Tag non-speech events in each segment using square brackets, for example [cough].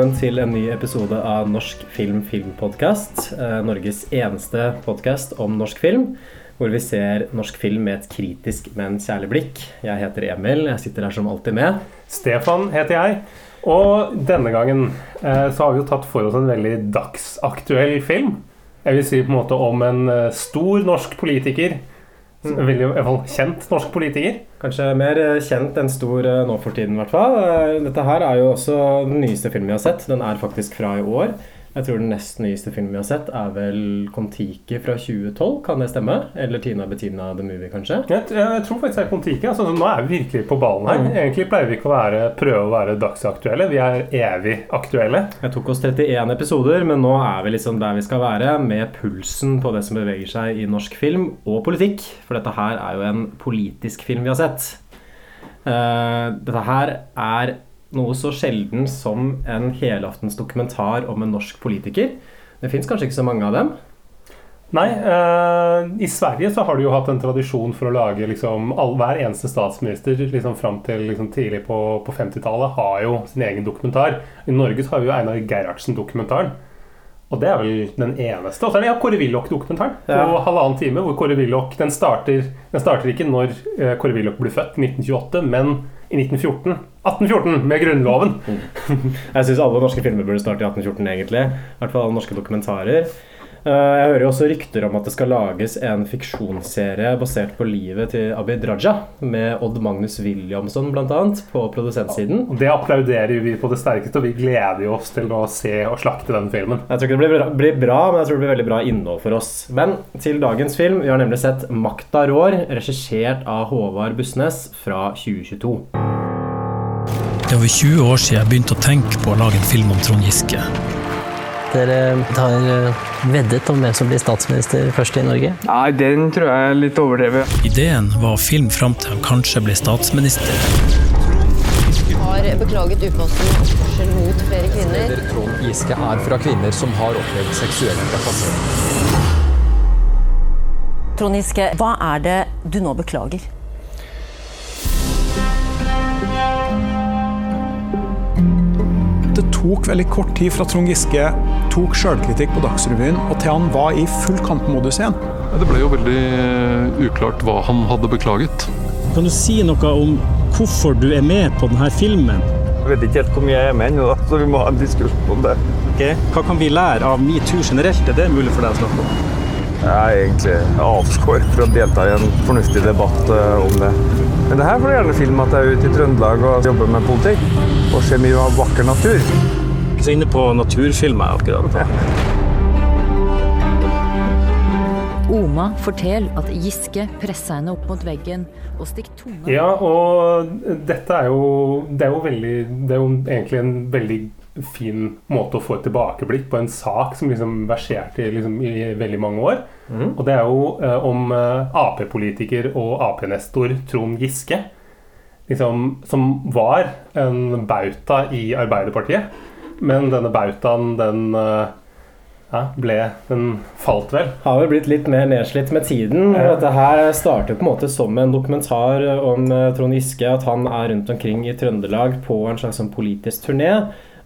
Velkommen til en ny episode av Norsk film filmpodkast. Eh, Norges eneste podkast om norsk film. Hvor vi ser norsk film med et kritisk, men kjærlig blikk. Jeg heter Emil. Jeg sitter her som alltid med. Stefan heter jeg. Og denne gangen eh, så har vi jo tatt for oss en veldig dagsaktuell film. Jeg vil si på en måte om en eh, stor norsk politiker. En veldig i hvert fall kjent norsk politiker. Kanskje mer eh, kjent enn stor eh, nå for tiden, i hvert fall. Eh, Dette her er jo også den nyeste filmen vi har sett. Den er faktisk fra i år. Jeg tror den nest nyeste filmen vi har sett, er vel Kon-Tiki fra 2012. Kan det stemme? Eller Tina Bettina The Movie, kanskje? Jeg, jeg tror faktisk det er Kon-Tiki. Altså, nå er vi virkelig på ballen her. Mm. Egentlig pleier vi ikke å være, prøve å være dagsaktuelle. Vi er evig aktuelle. Jeg tok oss 31 episoder, men nå er vi liksom der vi skal være, med pulsen på det som beveger seg i norsk film og politikk. For dette her er jo en politisk film vi har sett. Uh, dette her er noe så sjelden som en helaftens dokumentar om en norsk politiker. Det fins kanskje ikke så mange av dem. Nei, eh, i Sverige så har du jo hatt en tradisjon for å lage liksom all, Hver eneste statsminister liksom fram til liksom tidlig på, på 50-tallet har jo sin egen dokumentar. I Norge så har vi jo Einar Gerhardsen-dokumentaren. Og det er vel den eneste. Og så er det ja, Kåre Willoch-dokumentaren på Ja. halvannen time. Hvor Kåre Willoch den starter, den starter ikke når eh, Kåre Willoch blir født, i 1928, men i 1914. 1814, med Grunnloven. [laughs] Jeg syns alle norske filmer burde starte i 1814, egentlig. I hvert fall alle norske dokumentarer. Eh, Jeg hører jo også rykter om at det skal lages en fiksjonsserie basert på livet til Abid Raja, med Odd Magnus Williamson bl.a. på produsentsiden. Det applauderer vi på det sterkeste, og vi gleder oss til å se og slakte den filmen. Jeg tror ikke det blir bra, blir bra, men jeg tror det blir veldig bra innhold for oss. Men til dagens film. Vi har nemlig sett 'Makta rår', regissert av Håvard Bussnes fra 2022. Det er over 20 år siden jeg begynte å tenke på å lage en film om Trond Giske. Dere har eh, veddet om hvem som blir statsminister først i Norge. Nei, den tror jeg er litt overdrevet. Ideen var å filme fram til han kanskje ble statsminister. har beklaget upassende oppførsel mot flere kvinner. Trond Giske er fra kvinner som har opplevd seksuell trakassering. Trond Giske, hva er det du nå beklager? Det tok veldig kort tid fra Trond Giske tok sjølkritikk på Dagsrevyen, og til han var i full kampmodus igjen. Det ble jo veldig eh, uklart hva han hadde beklaget. Kan du si noe om hvorfor du er med på denne filmen? Jeg vet ikke helt hvor mye jeg er med ennå, så vi må ha en diskusjon om det. Hva kan vi lære av metoo generelt? Er det mulig for deg å snakke om? Jeg er egentlig avskåret fra å delta i en fornuftig debatt eh, om det. Men det her får du gjerne filme at jeg er ute i Trøndelag og jobber med politikk. Og ser mye av vakker natur. Så inne på naturfilmer akkurat. Oma, forteller at Giske pressa henne opp mot veggen og stikk tunga Ja, og dette er jo Det er jo veldig Det er jo egentlig en veldig fin måte å få et tilbakeblikk på en sak som liksom verserte liksom, i veldig mange år. Mm. Og det er jo eh, om eh, Ap-politiker og Ap-nestor Trond Giske. Liksom, som var en bauta i Arbeiderpartiet. Men denne bautaen, den eh, ja, ble Den falt vel. Har vel blitt litt mer nedslitt med tiden. Dette her startet på en måte som en dokumentar om eh, Trond Giske. At han er rundt omkring i Trøndelag på en slags sånn politisk turné.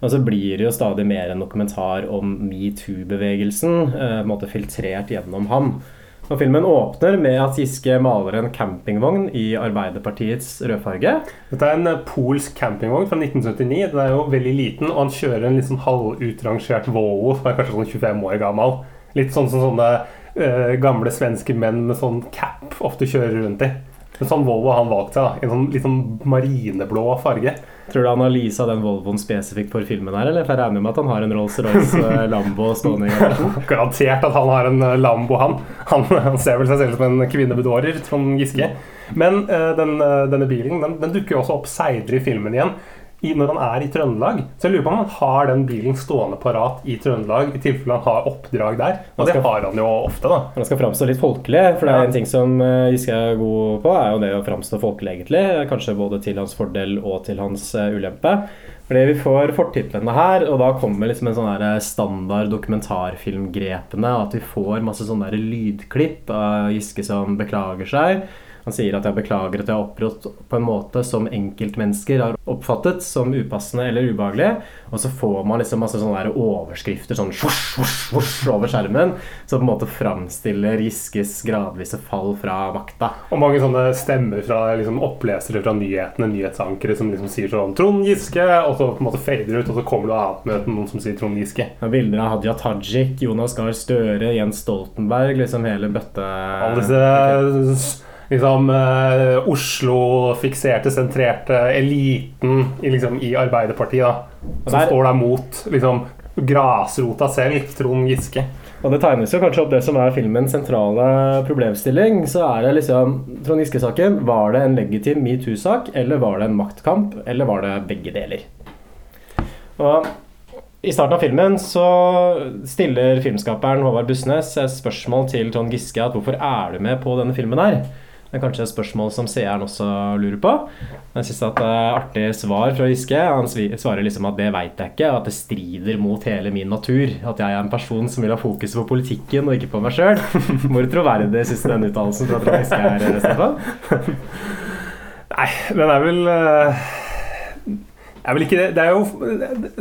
Og så blir det jo stadig mer en dokumentar om metoo-bevegelsen, eh, filtrert gjennom ham. Og Filmen åpner med at Giske maler en campingvogn i Arbeiderpartiets rødfarge. Dette er en eh, polsk campingvogn fra 1979. Den er jo veldig liten, og han kjører en litt sånn halvutrangert Volvo som er kanskje sånn 25 år gammel. Litt sånn som sånne uh, gamle svenske menn med sånn cap ofte kjører rundt i. En sånn Volvo han valgte, da, En sånn litt sånn marineblå farge. Tror du han har leasa den Volvoen spesifikt for filmen her, eller? For jeg regner med at han har en Rolls-Royce eh, Lambo stående i garasjen. [laughs] Garantert at han har en eh, Lambo, han. han. Han ser vel seg selv som en kvinnebedårer, Trond Giske. Men uh, den, uh, denne bilen den, den dukker jo også opp seinere i filmen igjen. I, når han er i Trøndelag. Så jeg lurer på om han har den bilen stående parat i Trøndelag i tilfelle han har oppdrag der. Og det har han jo ofte, da. Han skal framstå litt folkelig, for det er en ting som eh, Giske er god på, er jo det å framstå folkelig, egentlig. Kanskje både til hans fordel og til hans eh, ulempe. Fordi vi får fortitlene her, og da kommer liksom en sånn eh, standard dokumentarfilmgrepene. At vi får masse sånne der lydklipp av Giske som beklager seg. Han sier at jeg beklager at jeg har opptrådt på en måte som enkeltmennesker har oppfattet som upassende eller ubehagelig. Og så får man liksom masse sånne der overskrifter sånn svosj, svosj, svosj over skjermen. Som på en måte framstiller Giskes gradvise fall fra makta. Og mange sånne stemmer fra liksom, opplesere fra nyhetene, nyhetsankere, som liksom sier sånn 'Trond Giske', og så på en måte fader ut, og så kommer du annet med noen som sier 'Trond Giske'. Ja, bilder av Hadia Tajik, Jonas Gahr Støre, Jens Stoltenberg, liksom hele bøtte... Alle disse liksom uh, Oslo-fikserte, sentrerte eliten i, liksom, i Arbeiderpartiet, da. Som Der- står der mot liksom grasrota selv, Trond Giske. Og det tegnes jo kanskje opp det som er filmens sentrale problemstilling. Så er det liksom Trond Giske-saken. Var det en legitim metoo-sak, eller var det en maktkamp, eller var det begge deler? Og i starten av filmen så stiller filmskaperen Håvard Bussnes et spørsmål til Trond Giske at hvorfor er du med på denne filmen her? Det er kanskje et spørsmål som seeren også lurer på. Jeg synes at det er artig svar fra Giske. Han svarer liksom at det veit jeg ikke, at det strider mot hele min natur. At jeg er en person som vil ha fokus på politikken og ikke på meg sjøl. [laughs] Hvor troverdig syns du den uttalelsen fra Trond Giske er, Stefan? Nei, den er vel eh, er vel ikke det. Det er jo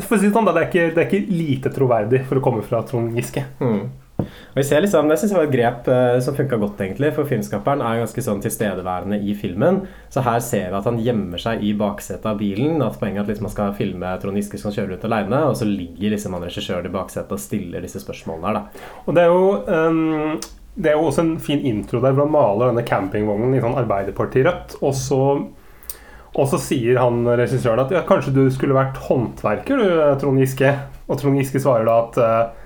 For å si det sånn, det er, ikke, det er ikke lite troverdig for å komme fra Trond Giske. Mm. Og vi ser liksom, Det synes jeg var et grep eh, som funka godt, egentlig. For filmskaperen er ganske sånn tilstedeværende i filmen. Så her ser vi at han gjemmer seg i baksetet av bilen. At poenget er at liksom man skal filme Trond Giske som kjører ut alene, og så ligger liksom han regissøren i baksetet og stiller disse spørsmålene her, da. Og det er jo um, det er jo også en fin intro der hvor han maler denne campingvognen i sånn Arbeiderparti-rødt. Og så, og så sier han regissøren at ja, kanskje du skulle vært håndverker, du, Trond Giske. Og Trond Giske svarer da at eh,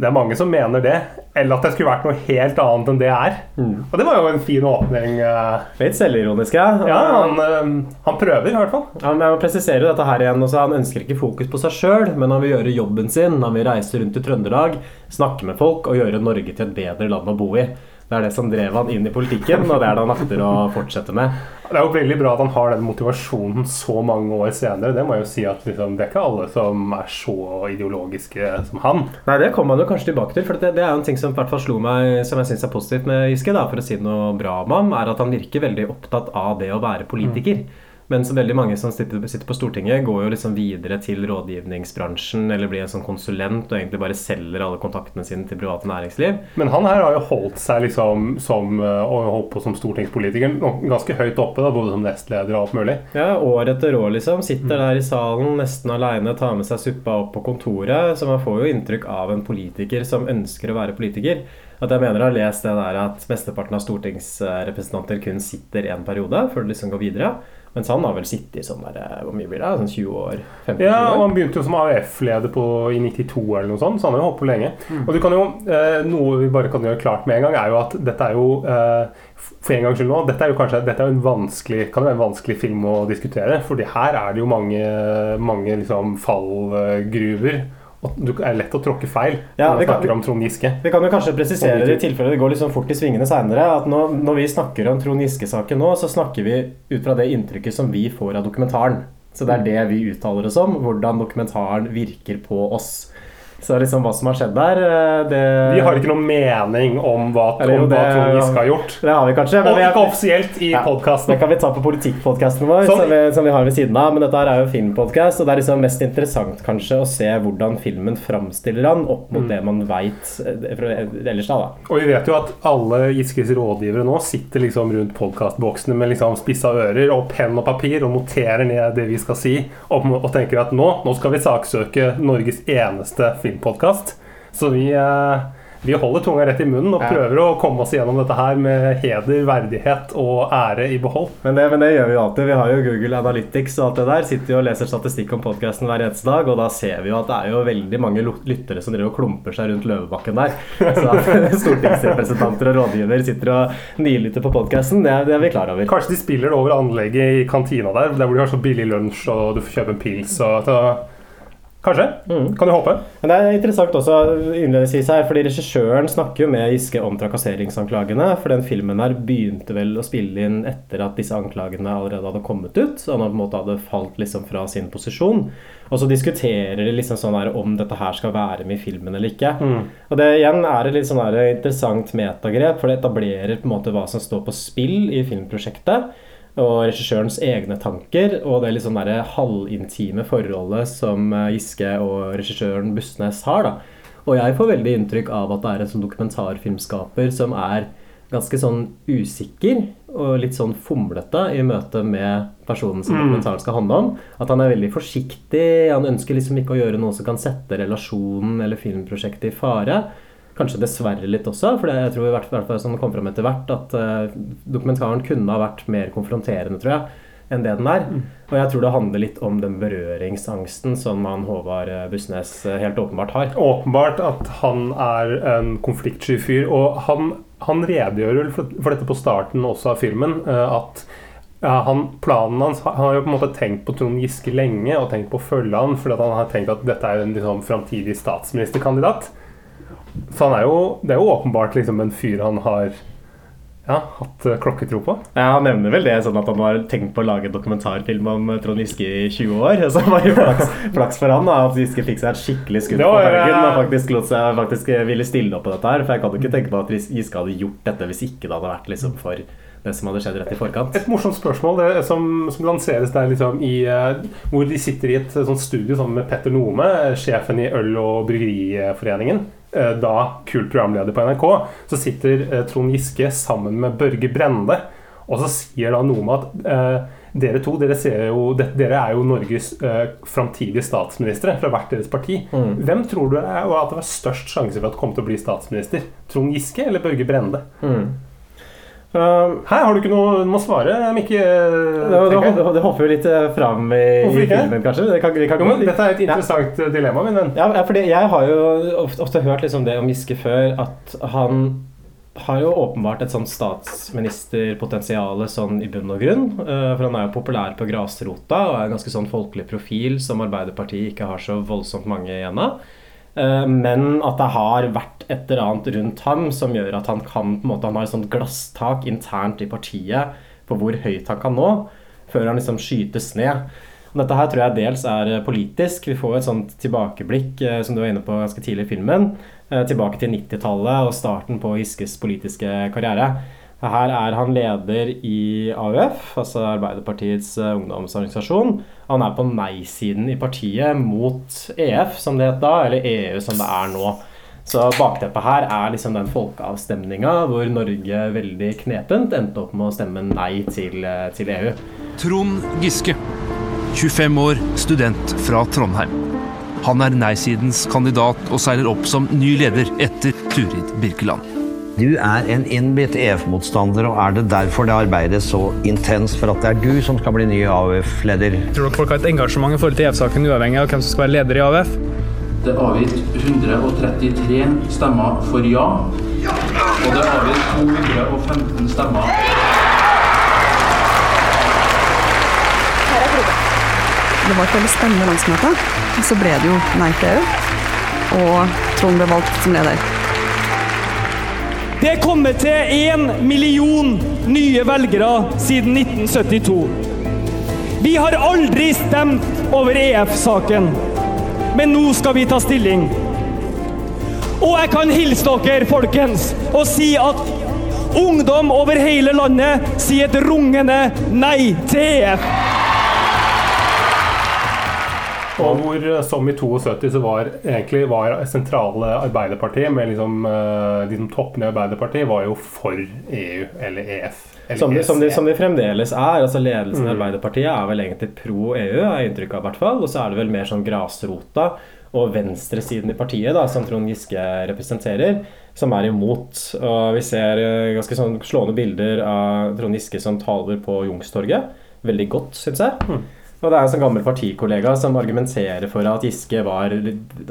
det er mange som mener det. Eller at det skulle vært noe helt annet enn det er. Og det var jo en fin åpning. eh. Litt selvironisk, ja. Ja, han, eh, han prøver i hvert fall. Ja, men jeg må presisere dette her igjen også. Han ønsker ikke fokus på seg sjøl, men han vil gjøre jobben sin. Han vil reise rundt i Trøndelag, snakke med folk og gjøre Norge til et bedre land å bo i. Det er det som drev han inn i politikken, og det er det han akter å fortsette med. Det er jo veldig bra at han har den motivasjonen så mange år senere. Det må jeg jo si at liksom, Det er ikke alle som er så ideologiske som han. Nei, Det kommer man jo kanskje tilbake til, for det, det er jo en ting som i hvert fall slo meg Som jeg syns er positivt med Giske, da, for å si noe bra om ham, er at han virker veldig opptatt av det å være politiker. Men som veldig mange som sitter sitter på Stortinget, går jo liksom videre til rådgivningsbransjen eller blir en sånn konsulent og egentlig bare selger alle kontaktene sine til private næringsliv. Men han her har jo holdt seg liksom som, eh, og holdt på som stortingspolitiker ganske høyt oppe, da, både som nestleder og alt mulig. Ja, År etter år, liksom. Sitter der i salen nesten aleine, tar med seg suppa opp på kontoret. Så man får jo inntrykk av en politiker som ønsker å være politiker. At jeg mener jeg har lest det der at mesteparten av stortingsrepresentanter kun sitter én periode før det liksom går videre. Mens han har vel sittet i sånn der, hvor mye blir det? Sånn 20 år? 15 Ja, og? Han begynte jo som AUF-leder i 92 eller noe sånt, så han har jo holdt på lenge. Og du kan jo, eh, Noe vi bare kan gjøre klart med en gang, er jo at dette er jo eh, for en gangs skyld nå, dette er jo kanskje dette er jo en vanskelig, kan være en vanskelig film å diskutere. fordi her er det jo mange, mange liksom fallgruver. Det er lett å tråkke feil Ja, når vi snakker kan- om Trond Giske. Vi kan jo kanskje presisere det i tilfelle det går sånn fort i svingene seinere, at nå, når vi snakker om Trond Giske-saken nå, så snakker vi ut fra det inntrykket som vi får av dokumentaren. Så det er det vi uttaler oss om, hvordan dokumentaren virker på oss. Så liksom hva som har skjedd der, eh, det Vi har ikke noen mening om hva, Trond Giske har gjort. Det har vi kanskje. Og vi ikke offisielt i Ja, podkasten. Det kan vi ta på politikkpodkasten vår, Som- som, vi, som vi har ved siden av. Men dette er jo filmpodkast, og det er liksom mest interessant kanskje å se hvordan filmen framstiller han opp mot det man veit ellers, da. Og vi vet jo at alle Giskes rådgivere nå sitter liksom rundt podkastboksene med liksom spissa ører og penn og papir og noterer ned det vi skal si, og, og tenker at nå, nå skal vi saksøke Norges eneste filmpodkast. Så vi, eh, vi holder tunga rett i munnen og prøver å komme oss gjennom dette her med heder, verdighet og ære i behold. Men det, men det gjør vi jo alltid. Vi har jo Google Analytics og alt det der. Sitter jo og leser statistikk om podkasten hver eneste dag, og da ser vi jo at det er jo veldig mange lyttere som driver og klumper seg rundt Løvebakken der. Så [laughs] stortingsrepresentanter og rådgiver sitter og niliter på podkasten, det, det er vi klar over. Kanskje de spiller det over anlegget i kantina der, der hvor de har så billig lunsj og du får kjøpe en pils. Og, kanskje. Kan du håpe. Men det er interessant også innledningsvis her, fordi regissøren snakker jo med Giske om trakasseringsanklagene. For den filmen her begynte vel å spille inn etter at disse anklagene allerede hadde kommet ut. Så han på en måte hadde falt liksom fra sin posisjon. Og så diskuterer de liksom sånn her om dette her skal være med i filmen eller ikke. Og det igjen er et litt sånn her interessant metagrep, for det etablerer på en måte hva som står på spill i filmprosjektet og regissørens egne tanker, og det litt sånn derre halvintime forholdet som eh, Giske og regissøren Bussnes har. da. Og jeg får veldig inntrykk av at det er en sånn dokumentarfilmskaper som er ganske sånn usikker og litt sånn fomlete i møte med personen som Mm. dokumentaren skal handle om. At han er veldig forsiktig. Han ønsker liksom ikke å gjøre noe som kan sette relasjonen eller filmprosjektet i fare. Kanskje dessverre litt også, for jeg tror i hvert fall som det kom fram etter hvert, at eh, dokumentaren kunne ha vært mer konfronterende, tror jeg, enn det den er. Og jeg tror det handler litt om den berøringsangsten som han Håvard eh, Bussnes eh, helt åpenbart har. Åpenbart at han er en konfliktsky fyr, og han, han redegjør vel for, for dette på starten også av filmen. at ja, han, planen hans Han har jo på en måte tenkt på Trond Giske lenge og tenkt på å følge han, fordi han har tenkt at dette er en liksom, framtidig statsministerkandidat. Så han er jo, det er jo åpenbart liksom en fyr han har ja, hatt eh, klokketro på. Ja, Han nevner vel det sånn at han har tenkt på å lage en dokumentarfilm om eh, Trond Giske i 20 år. [laughs] Så det var jo flaks, flaks for han da, at Giske fikk seg et skikkelig skudd på haugen og faktisk, seg, faktisk ville stille opp på dette her. For jeg kan jo ikke tenke på at Giske hadde gjort dette hvis ikke det hadde vært liksom for det som hadde skjedd rett i forkant. Et morsomt spørsmål det, som, som lanseres der liksom i eh, Hvor de sitter i et sånt studio sammen med Petter Nome, sjefen i Øl- og Bryggeriforeningen. eh, Da kult programleder på NRK. Så sitter eh, Trond Giske sammen med Børge Brende. Og så sier da Nome at eh, dere to dere, ser jo, dere er jo Norges eh, framtidige statsministre fra hvert deres parti. Hvem tror du er, at det var størst sjanse for at kom til å bli statsminister? Trond Giske eller Børge Brende? Um, Her har du ikke noe Du må svare, Mikke. det, tenker jeg. det, det hopper jo litt eh, fram i, i filmen, kanskje. Det kan, det kan Jo, dette er et interessant ja. dilemma, min venn. Ja, fordi jeg har jo ofte, ofte hørt liksom det om Giske før, at han har jo åpenbart et sånn statsministerpotensial sånn i bunn og grunn. eh, For han er jo populær på grasrota og er en ganske sånn folkelig profil som Arbeiderpartiet ikke har så voldsomt mange igjen av. Eh, Men at det har vært et eller annet rundt ham som gjør at han kan på en måte, Han har et sånt glasstak internt i partiet på hvor høyt han kan nå, før han liksom skytes ned. Dette her tror jeg dels er eh, politisk. Vi får et sånt tilbakeblikk, eh, som du var inne på ganske tidlig i filmen, tilbake til 90-tallet og starten på Giskes politiske karriere. Her er han leder i AUF, altså Arbeiderpartiets eh, ungdomsorganisasjon. Han er på nei-siden i partiet mot EF, som det het da, eller EU, som det er nå. Så bakteppet her er liksom den folkeavstemninga hvor Norge veldig knepent endte opp med å stemme nei til, eh, til EU. Trond Giske, 25 år, student fra Trondheim. Han er nei-sidens kandidat og seiler opp som ny leder etter Turid Birkeland. Du er en innbitt EF-motstander, og er det derfor det arbeides så intenst for at det er du som skal bli ny AUF-leder? Tror dere folk har et engasjement i forhold til EF-saken uavhengig av hvem som skal være leder i AUF? Det er avgitt 133 stemmer for ja, og det er avgitt 215 stemmer Det var et veldig spennende landsmøte. Så ble det jo nei til EU, og Trond ble valgt som leder. Det er kommet til én million nye velgere siden 1972. Vi har aldri stemt over EF-saken, men nå skal vi ta stilling. Og jeg kan hilse dere, folkens, og si at ungdom over hele landet sier et rungende nei til EF. Og hvor, eh, som i 72, så var egentlig var sentrale Arbeiderpartiet, med liksom, eh, de som toppene i Arbeiderpartiet, var jo for EU eller EF. Eller Som de, som, de, som de fremdeles er. altså Ledelsen i Mm. Arbeiderpartiet er vel egentlig pro EU, har jeg inntrykk av. i hvert fall, Og så er det vel mer sånn grasrota og venstresiden i partiet, da, som Trond Giske representerer. som er imot. Og vi ser eh, ganske sånn slående bilder av Trond Giske som taler på Youngstorget. Veldig godt, syns jeg. Og det er en sånn gammel partikollega som argumenterer for at Giske var,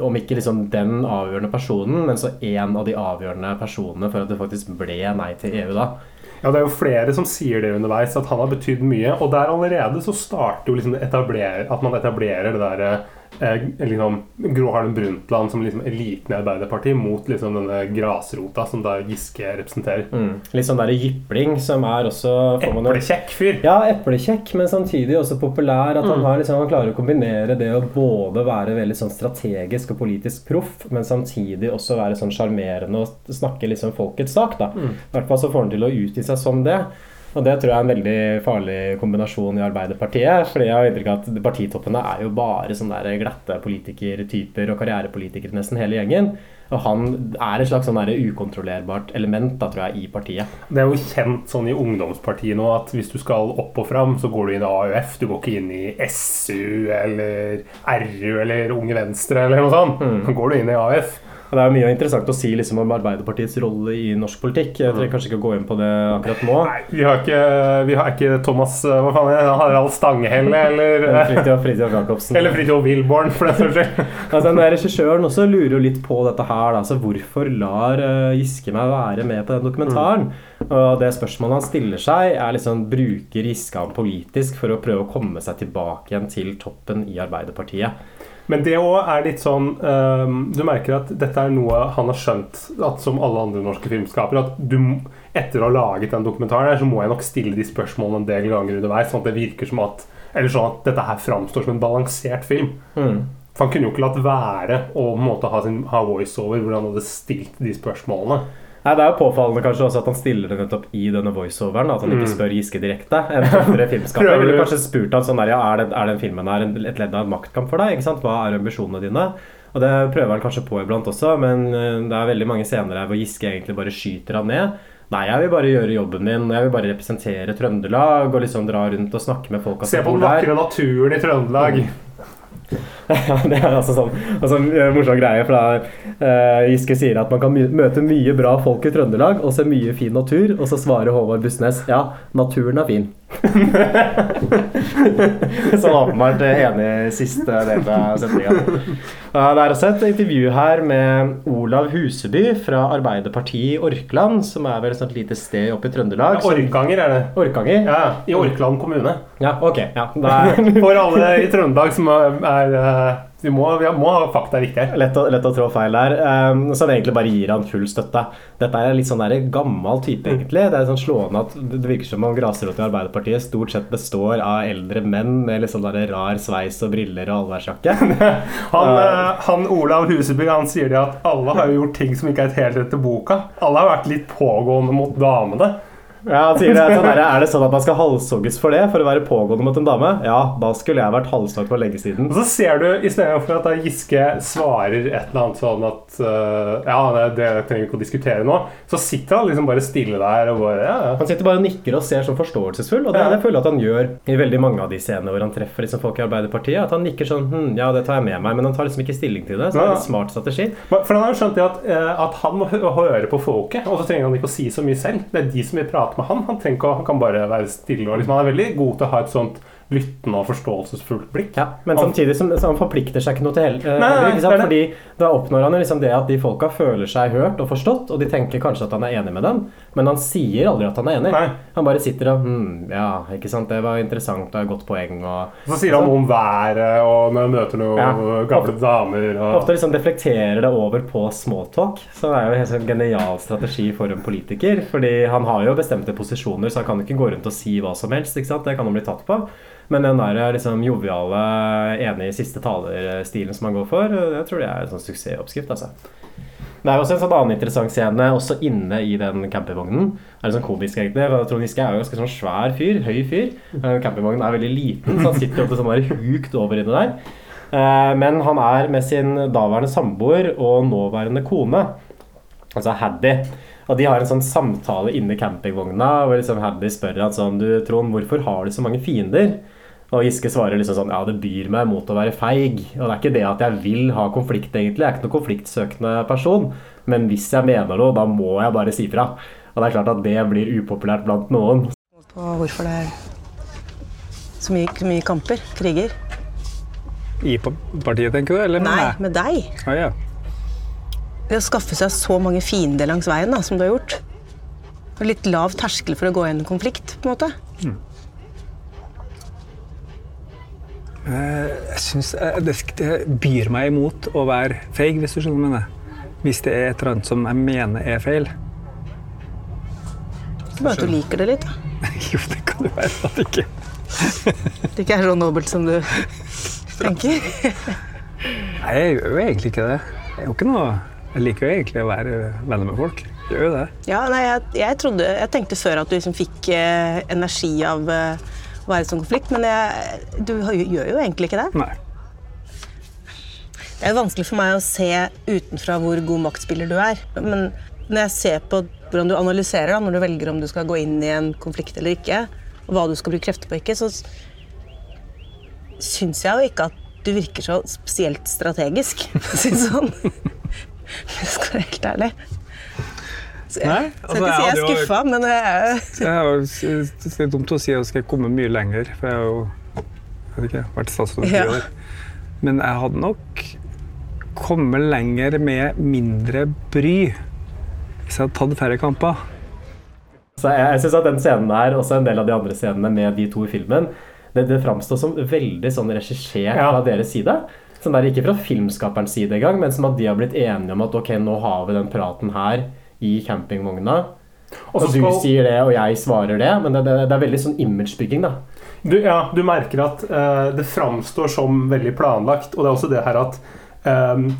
om ikke liksom den avgjørende personen, men så en av de avgjørende personene for at det faktisk ble nei til EU da. Ja, Det er jo flere som sier det underveis, at han har betydd mye. Og der allerede så starter jo liksom at man etablerer det derre eh, liksom, Gro Harlem Brundtland som liksom eliten i Arbeiderpartiet mot liksom denne grasrota som da Giske representerer. Mm. Litt sånn der jipling som er også Eplekjekk fyr. Ja, eplekjekk, men samtidig også populær. At han, Mm. har liksom, han klarer å kombinere det å både være veldig sånn strategisk og politisk proff, men samtidig også være sånn sjarmerende og snakke liksom folkets sak. da. Mm. I hvert fall så får han til å utgi seg som det. Og det tror jeg er en veldig farlig kombinasjon i Arbeiderpartiet. fordi jeg har inntrykk av at partitoppene er jo bare sånne der glatte politikertyper og karrierepolitikere nesten hele gjengen. Og han er et slags sånn der ukontrollerbart element da, tror jeg, i partiet. Det er jo kjent sånn i ungdomspartiet nå at hvis du skal opp og fram, så går du inn i AUF. Du går ikke inn i SU eller RU eller Unge Venstre eller noe sånt. Så går du inn i AUF. Det er mye interessant å si liksom om Arbeiderpartiets rolle i norsk politikk. Jeg trenger kanskje ikke å gå inn på det akkurat nå. Vi har ikke, vi har ikke Thomas eh, hva faen er det? Harald Stanghelle [laughs] eller Eller Fridtjof Fridtjof Jacobsen. Eller Fridtjof Wilborn, for den saks skyld. [laughs] Altså, den der Regissøren også lurer jo litt på dette her. Da. Så hvorfor lar eh, Giske meg være med på den dokumentaren? Og det spørsmålet han stiller seg, er liksom bruker Giske han politisk for å prøve å komme seg tilbake igjen til toppen i Arbeiderpartiet? Men det òg er litt sånn um, Du merker at dette er noe han har skjønt, at som alle andre norske filmskapere, at du, etter å ha laget den dokumentaren, her, så må jeg nok stille de spørsmålene en del ganger underveis, sånn at det virker som at Eller sånn at dette her framstår som en balansert film. Mm. For han kunne jo ikke latt være å på en måte ha, sin, ha voiceover hvor han hadde stilt de spørsmålene. Nei, Det er jo påfallende kanskje også at han stiller det nettopp i denne voiceoveren. At han ikke Mm. spør Giske direkte. En tøffere filmskaper Prøver ville kanskje spurt han sånn der, ja, er, den, er den filmen her et ledd av en maktkamp for deg? ikke sant? Hva er ambisjonene dine? Og Det prøver han kanskje på iblant også, men eh, det er veldig mange scener her hvor Giske egentlig bare skyter han ned. Nei, jeg vil bare gjøre jobben min. Jeg vil bare representere Trøndelag og liksom dra rundt og snakke med folk. Se på den vakre naturen i Trøndelag. [laughs] Ja, det er altså sånn altså, en morsom greie. For da uh, Giske sier at man kan møte mye bra folk i Trøndelag og se mye fin natur. Og så svarer Håvard Bussnes ja, naturen er fin. [laughs] så åpenbart enig i siste del av sendinga. Det er også et intervju her med Olav Huseby fra Arbeiderpartiet i Orkland, som er vel et lite sted oppe i Trøndelag. Ja, Orkanger er det. Orkanger? Ja, I Orkland kommune. Ja, ok. Ja, er [laughs] For alle i Trøndelag som er, er Vi må, vi må ha fakta riktig her. Lett lett å trå feil der. Um, som egentlig bare gir han full støtte. Dette er litt sånn der gammel type, egentlig. Det er sånn slående at det virker som om grasrota i Arbeiderpartiet stort sett består av eldre menn med litt sånn der rar sveis og briller og allværsjakke. [laughs] Han, uh, han Olav Huseby han sier det at alle har jo gjort ting som ikke er helt etter boka. Alle har vært litt pågående mot damene. Ja, han sier det, sånn der, Er det sånn at man skal halshogges for det? For å være pågående mot en dame? Ja, da skulle jeg vært halshogd for lenge siden. Og så ser du, istedenfor at da Giske svarer et eller annet sånn at uh, Ja, det, det trenger vi ikke å diskutere nå, så sitter han liksom bare stille der og bare ja, ja. Han sitter bare og nikker og ser sånn forståelsesfull, og det, Ja. det føler jeg at han gjør i veldig mange av de scenene hvor han treffer liksom folk i Arbeiderpartiet. At han nikker sånn hm, Ja, det tar jeg med meg, men han tar liksom ikke stilling til det. Så det er en smart strategi. For han har jo skjønt det at, eh, at han må høre på folket, og så trenger han ikke å si så mye selv. Det er de som vil prate med han. Han, å, han kan bare være stille. Og liksom, han er veldig god til å ha et sånt lyttende og forståelsesfullt blikk. Ja, Men samtidig som, så han forplikter seg ikke noe til hel- eh, Nei, nei, heller, det er Fordi da oppnår han liksom det at de folka føler seg hørt og forstått, og de tenker kanskje at han er enig med dem, men han sier aldri at han er enig. Han bare sitter og hm, ja, ikke sant, det var interessant og et godt poeng og Så sier han noe om været, og når han møter noen Ja. gamle damer og Ofte liksom deflekterer det over på smalltalk. Så det er jo en helt sånn genial strategi for en politiker. Fordi han har jo bestemte posisjoner, så han kan ikke gå rundt og si hva som helst. ikke sant? Det kan han bli tatt på. Men den der liksom joviale, enig siste taler-stilen som han går for, jeg tror det er en sånn suksessoppskrift. altså. Det er også en sånn annen interessant scene også inne i den campingvognen. Det er sånn komisk egentlig, Trond Giske er jo ganske sånn svær fyr, høy fyr. Eh, Campingvognen er veldig liten, så han sitter ofte sånn bare hukt over inni der. Eh, Men han er med sin daværende samboer og nåværende kone, altså Haddy. Og de har en sånn samtale inne i campingvogna hvor liksom Haddy spør han sånn Du, Trond, hvorfor har du så mange fiender? Og Giske svarer liksom sånn Ja, det byr meg mot å være feig. Og det er ikke det at jeg vil ha konflikt, egentlig. Jeg er ikke noen konfliktsøkende person. Men hvis jeg mener noe, da må jeg bare si fra. Og det er klart at det blir upopulært blant noen. På hvorfor det er så mye, så mye kamper, kriger. I partiet, tenker du? Eller med Nei, med deg. Ah, ja. Det å skaffe seg så mange fiender langs veien da, som du har gjort. Og litt lav terskel for å gå i en konflikt, på en måte. Eh, Jeg synes eh, det, byr meg imot å være feig, hvis du skjønner hva jeg mener. Hvis det er et eller annet som jeg mener er feil. Det er bare at du liker det litt. da. [laughs] jo, det kan jo være at ikke [laughs] Det ikke er så nobelt som du tenker. [laughs] Nei, jeg gjør jo egentlig ikke det. Jeg, noe, jeg liker jo egentlig å være venner med folk. Jeg gjør jo det. Ja, nei, jeg, jeg, trodde, jeg tenkte før at du liksom fikk eh, energi av eh, være i sånn konflikt, men jeg, du gjør jo egentlig ikke det. Nei. Det er jo vanskelig for meg å se utenfra hvor god maktspiller du er. Men når jeg ser på hvordan du analyserer da, når du velger om du skal gå inn i en konflikt eller ikke, og hva du skal bruke krefter på ikke, så syns jeg jo ikke at du virker så spesielt strategisk, for å si det sånn. [laughs] Hvis jeg skal være helt ærlig. Så jeg Nei, skal altså, ikke si jeg er skuffa, men jeg er det er dumt å si at jeg skal komme mye lenger, for jeg har jo jeg vet ikke, vært statsråd i ti år. Men jeg hadde nok kommet lenger med mindre bry hvis jeg hadde tatt færre kamper. Så jeg, jeg synes at den scenen her, også en del av de andre scenene med de to i filmen, det, det framstår som veldig sånn regissert Ja. fra deres side. Sånn der, ikke fra filmskaperens side engang, men som at de har blitt enige om at ok, nå har vi den praten her i campingvogna. Og Og du sier det, og jeg svarer det. Men det, det, det er veldig sånn imagebygging, da. Du, ja, du merker at uh, det framstår som veldig planlagt, og det er også det her at um,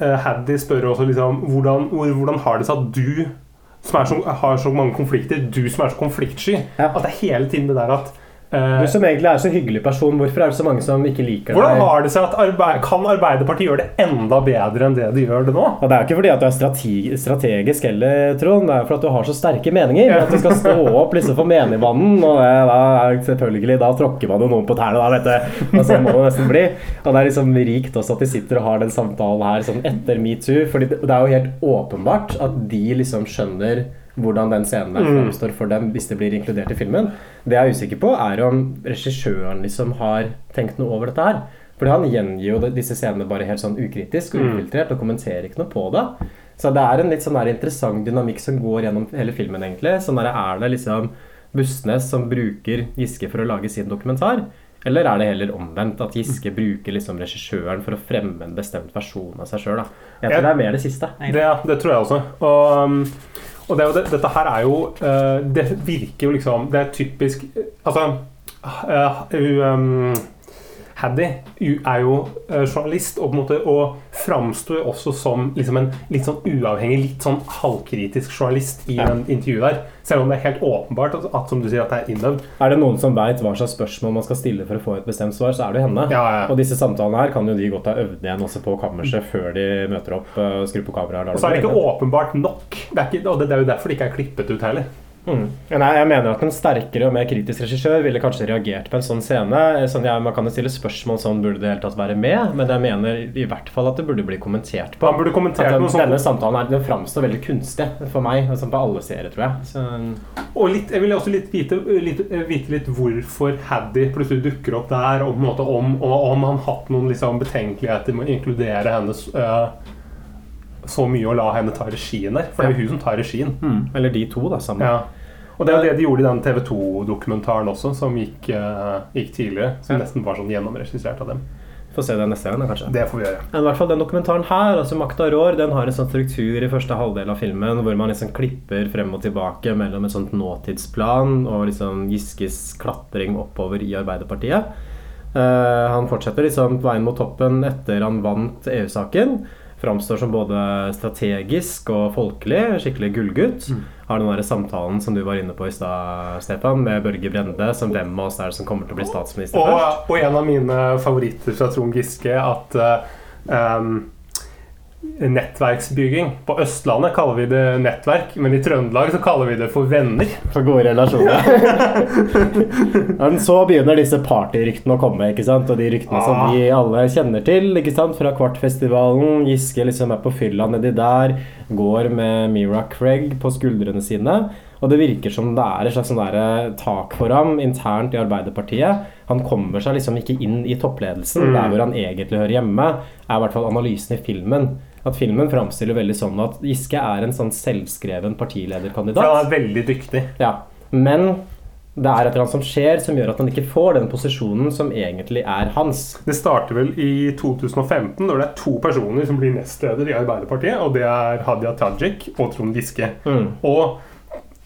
Haddy spør også liksom hvordan, hvordan har det seg at du som så, har så mange konflikter, du som er så konfliktsky At det er hele tiden det der at Du som egentlig er så hyggelig person, hvorfor er det så mange som ikke liker Hvordan deg? har det seg at arbeid, Kan Arbeiderpartiet gjøre det enda bedre enn det de gjør det nå? Og det er jo ikke fordi at du er strategi strategisk heller, Trond. Det er for at du har så sterke meninger. At du skal stå opp liksom for menigmannen, og det, da selvfølgelig Da tråkker man jo noen på tærne, da, vet du. Og sånn må det nesten bli. Og det er liksom rikt også at de sitter og har den samtalen her sånn etter metoo. fordi det er jo helt åpenbart at de liksom skjønner hvordan den scenen der framstår for dem hvis det blir inkludert i filmen. Det jeg er usikker på, er om regissøren liksom har tenkt noe over dette her. For han gjengir jo disse scenene bare helt sånn ukritisk og Mm. ufiltrert og kommenterer ikke noe på det. Så det er en litt sånn der interessant dynamikk som går gjennom hele filmen, egentlig. Sånn der, er det liksom Bustnes som bruker Giske for å lage sin dokumentar? Eller er det heller omvendt, at Giske bruker liksom regissøren for å fremme en bestemt versjon av seg sjøl? Jeg tror det er mer det siste. Det, det tror jeg også. Og, um, og det, det, dette her er jo eh, Det virker jo liksom Det er typisk Altså uh, um, Haddy er jo eh, journalist og på en måte framstår også som liksom en litt sånn uavhengig, litt sånn halvkritisk journalist i Ja. den intervjuet der. Selv om det er helt åpenbart at, at som du sier, at det er innøvd. Er det noen som veit hva slags spørsmål man skal stille for å få et bestemt svar, så er det henne. Og disse samtalene her kan jo de godt ha øvd igjen også på kammerset før de møter opp og skrur på kameraet. Og så er det ikke åpenbart nok. Det ikke, og det, det er jo derfor det ikke er klippet ut heller. Mm. Nei, jeg mener at en sterkere og mer kritisk regissør ville kanskje reagert på en sånn scene. Sånn, ja, man kan jo stille spørsmål sånn burde det hele tatt være med, men jeg mener i hvert fall at det burde bli kommentert på. Han burde kommentert den. Denne samtalen her, den framstår veldig kunstig for meg, og sånn på alle serier, tror jeg. Så, Og litt, jeg vil også litt vite, litt, vite litt hvorfor Haddy plutselig dukker opp der, og på en måte om, og om han hatt noen liksom betenkeligheter med å inkludere hennes øh, så mye å la henne ta regien der. For det er jo hun som tar regien. mm. Eller de to, da, sammen. Ja. Og det er jo det de gjorde i den TV 2-dokumentaren også, som gikk, uh, gikk tidligere. Som Ja. nesten var sånn gjennomregissert av dem. Får se den neste gang, kanskje. Det får vi gjøre. Men i hvert fall Den dokumentaren her, altså 'Makta rår', den har en sånn struktur i første halvdel av filmen hvor man liksom klipper frem og tilbake mellom et sånt nåtidsplan og liksom Giskes klatring oppover i Arbeiderpartiet. Uh, han fortsetter liksom veien mot toppen etter han vant EU-saken. Framstår som både strategisk og folkelig. Skikkelig gullgutt. Har den der samtalen som du var inne på i stad, Stefan, med Børge Brende, som hvem av oss er det som kommer til å bli statsminister først? Og, og en av mine favoritter fra Trond Giske at um, nettverksbygging. På Østlandet kaller vi det nettverk, men i Trøndelag så kaller vi det for venner. For gode relasjoner. [laughs] Men så begynner disse partyryktene å komme, ikke sant? og de ryktene som Ah. vi alle kjenner til. ikke sant? Fra Kvartfestivalen. Giske liksom er på fylla nedi der. Går med Mira Craig på skuldrene sine. Og det virker som det er et slags sånn tak for ham internt i Arbeiderpartiet. Han kommer seg liksom ikke inn i toppledelsen. Mm. Der hvor han egentlig hører hjemme, er i hvert fall analysen i filmen. At filmen framstiller veldig sånn at Giske er en sånn selvskreven partilederkandidat. For han er veldig dyktig. Ja, men det er et eller annet som skjer som gjør at han ikke får den posisjonen som egentlig er hans. Det starter vel i 2015, når det er to personer som blir nestleder i Arbeiderpartiet. Og det er Hadia Tajik og Trond Giske. Mm. Og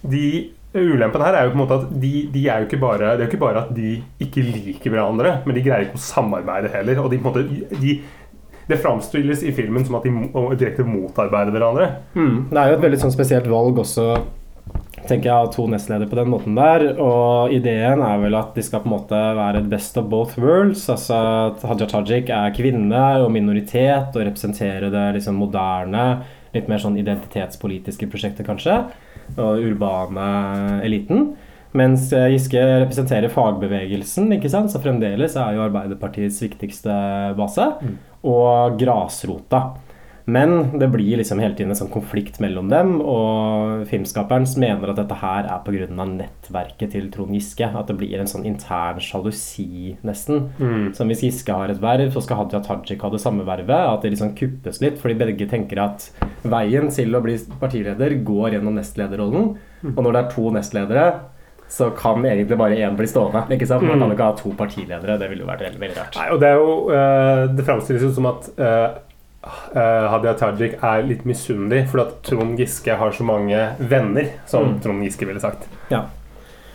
de Ulempen her er jo på en måte at de, de er jo ikke bare, det er jo ikke bare at de ikke liker hverandre, men de greier ikke å samarbeide heller. Og de, på en måte, de, det framstilles i filmen som at de direkte motarbeider hverandre. Mm. Det er jo et veldig sånn spesielt valg også, tenker jeg, av to nestledere på den måten der. Og ideen er vel at de skal på en måte være et best of both worlds. Altså at Haja Tajik er kvinne og minoritet og representerer det liksom moderne, litt mer sånn identitetspolitiske prosjektet, kanskje. Og urbane eliten. Mens eh, Giske representerer fagbevegelsen, ikke sant? så fremdeles er jo Arbeiderpartiets viktigste base. Og grasrota. Men det blir liksom hele tiden en sånn konflikt mellom dem, og filmskaperen mener at dette her er pga. nettverket til Trond Giske. At det blir en sånn intern sjalusi, nesten. Mm. Som hvis Giske har et verv, så skal Hadia Tajik ha det samme vervet. At det liksom kuppes litt, fordi begge tenker at veien til å bli partileder går gjennom nestlederrollen. Og når det er to nestledere, så kan egentlig bare én bli stående. ikke sant? Man Mm. kan jo ikke ha to partiledere. Det ville jo vært veldig, veldig rart. Nei, og det er jo uh, Det framstilles jo som at uh, Hadia Tajik er litt misunnelig fordi at Trond Giske har så mange venner, som Mm. Trond Giske ville sagt. Ja.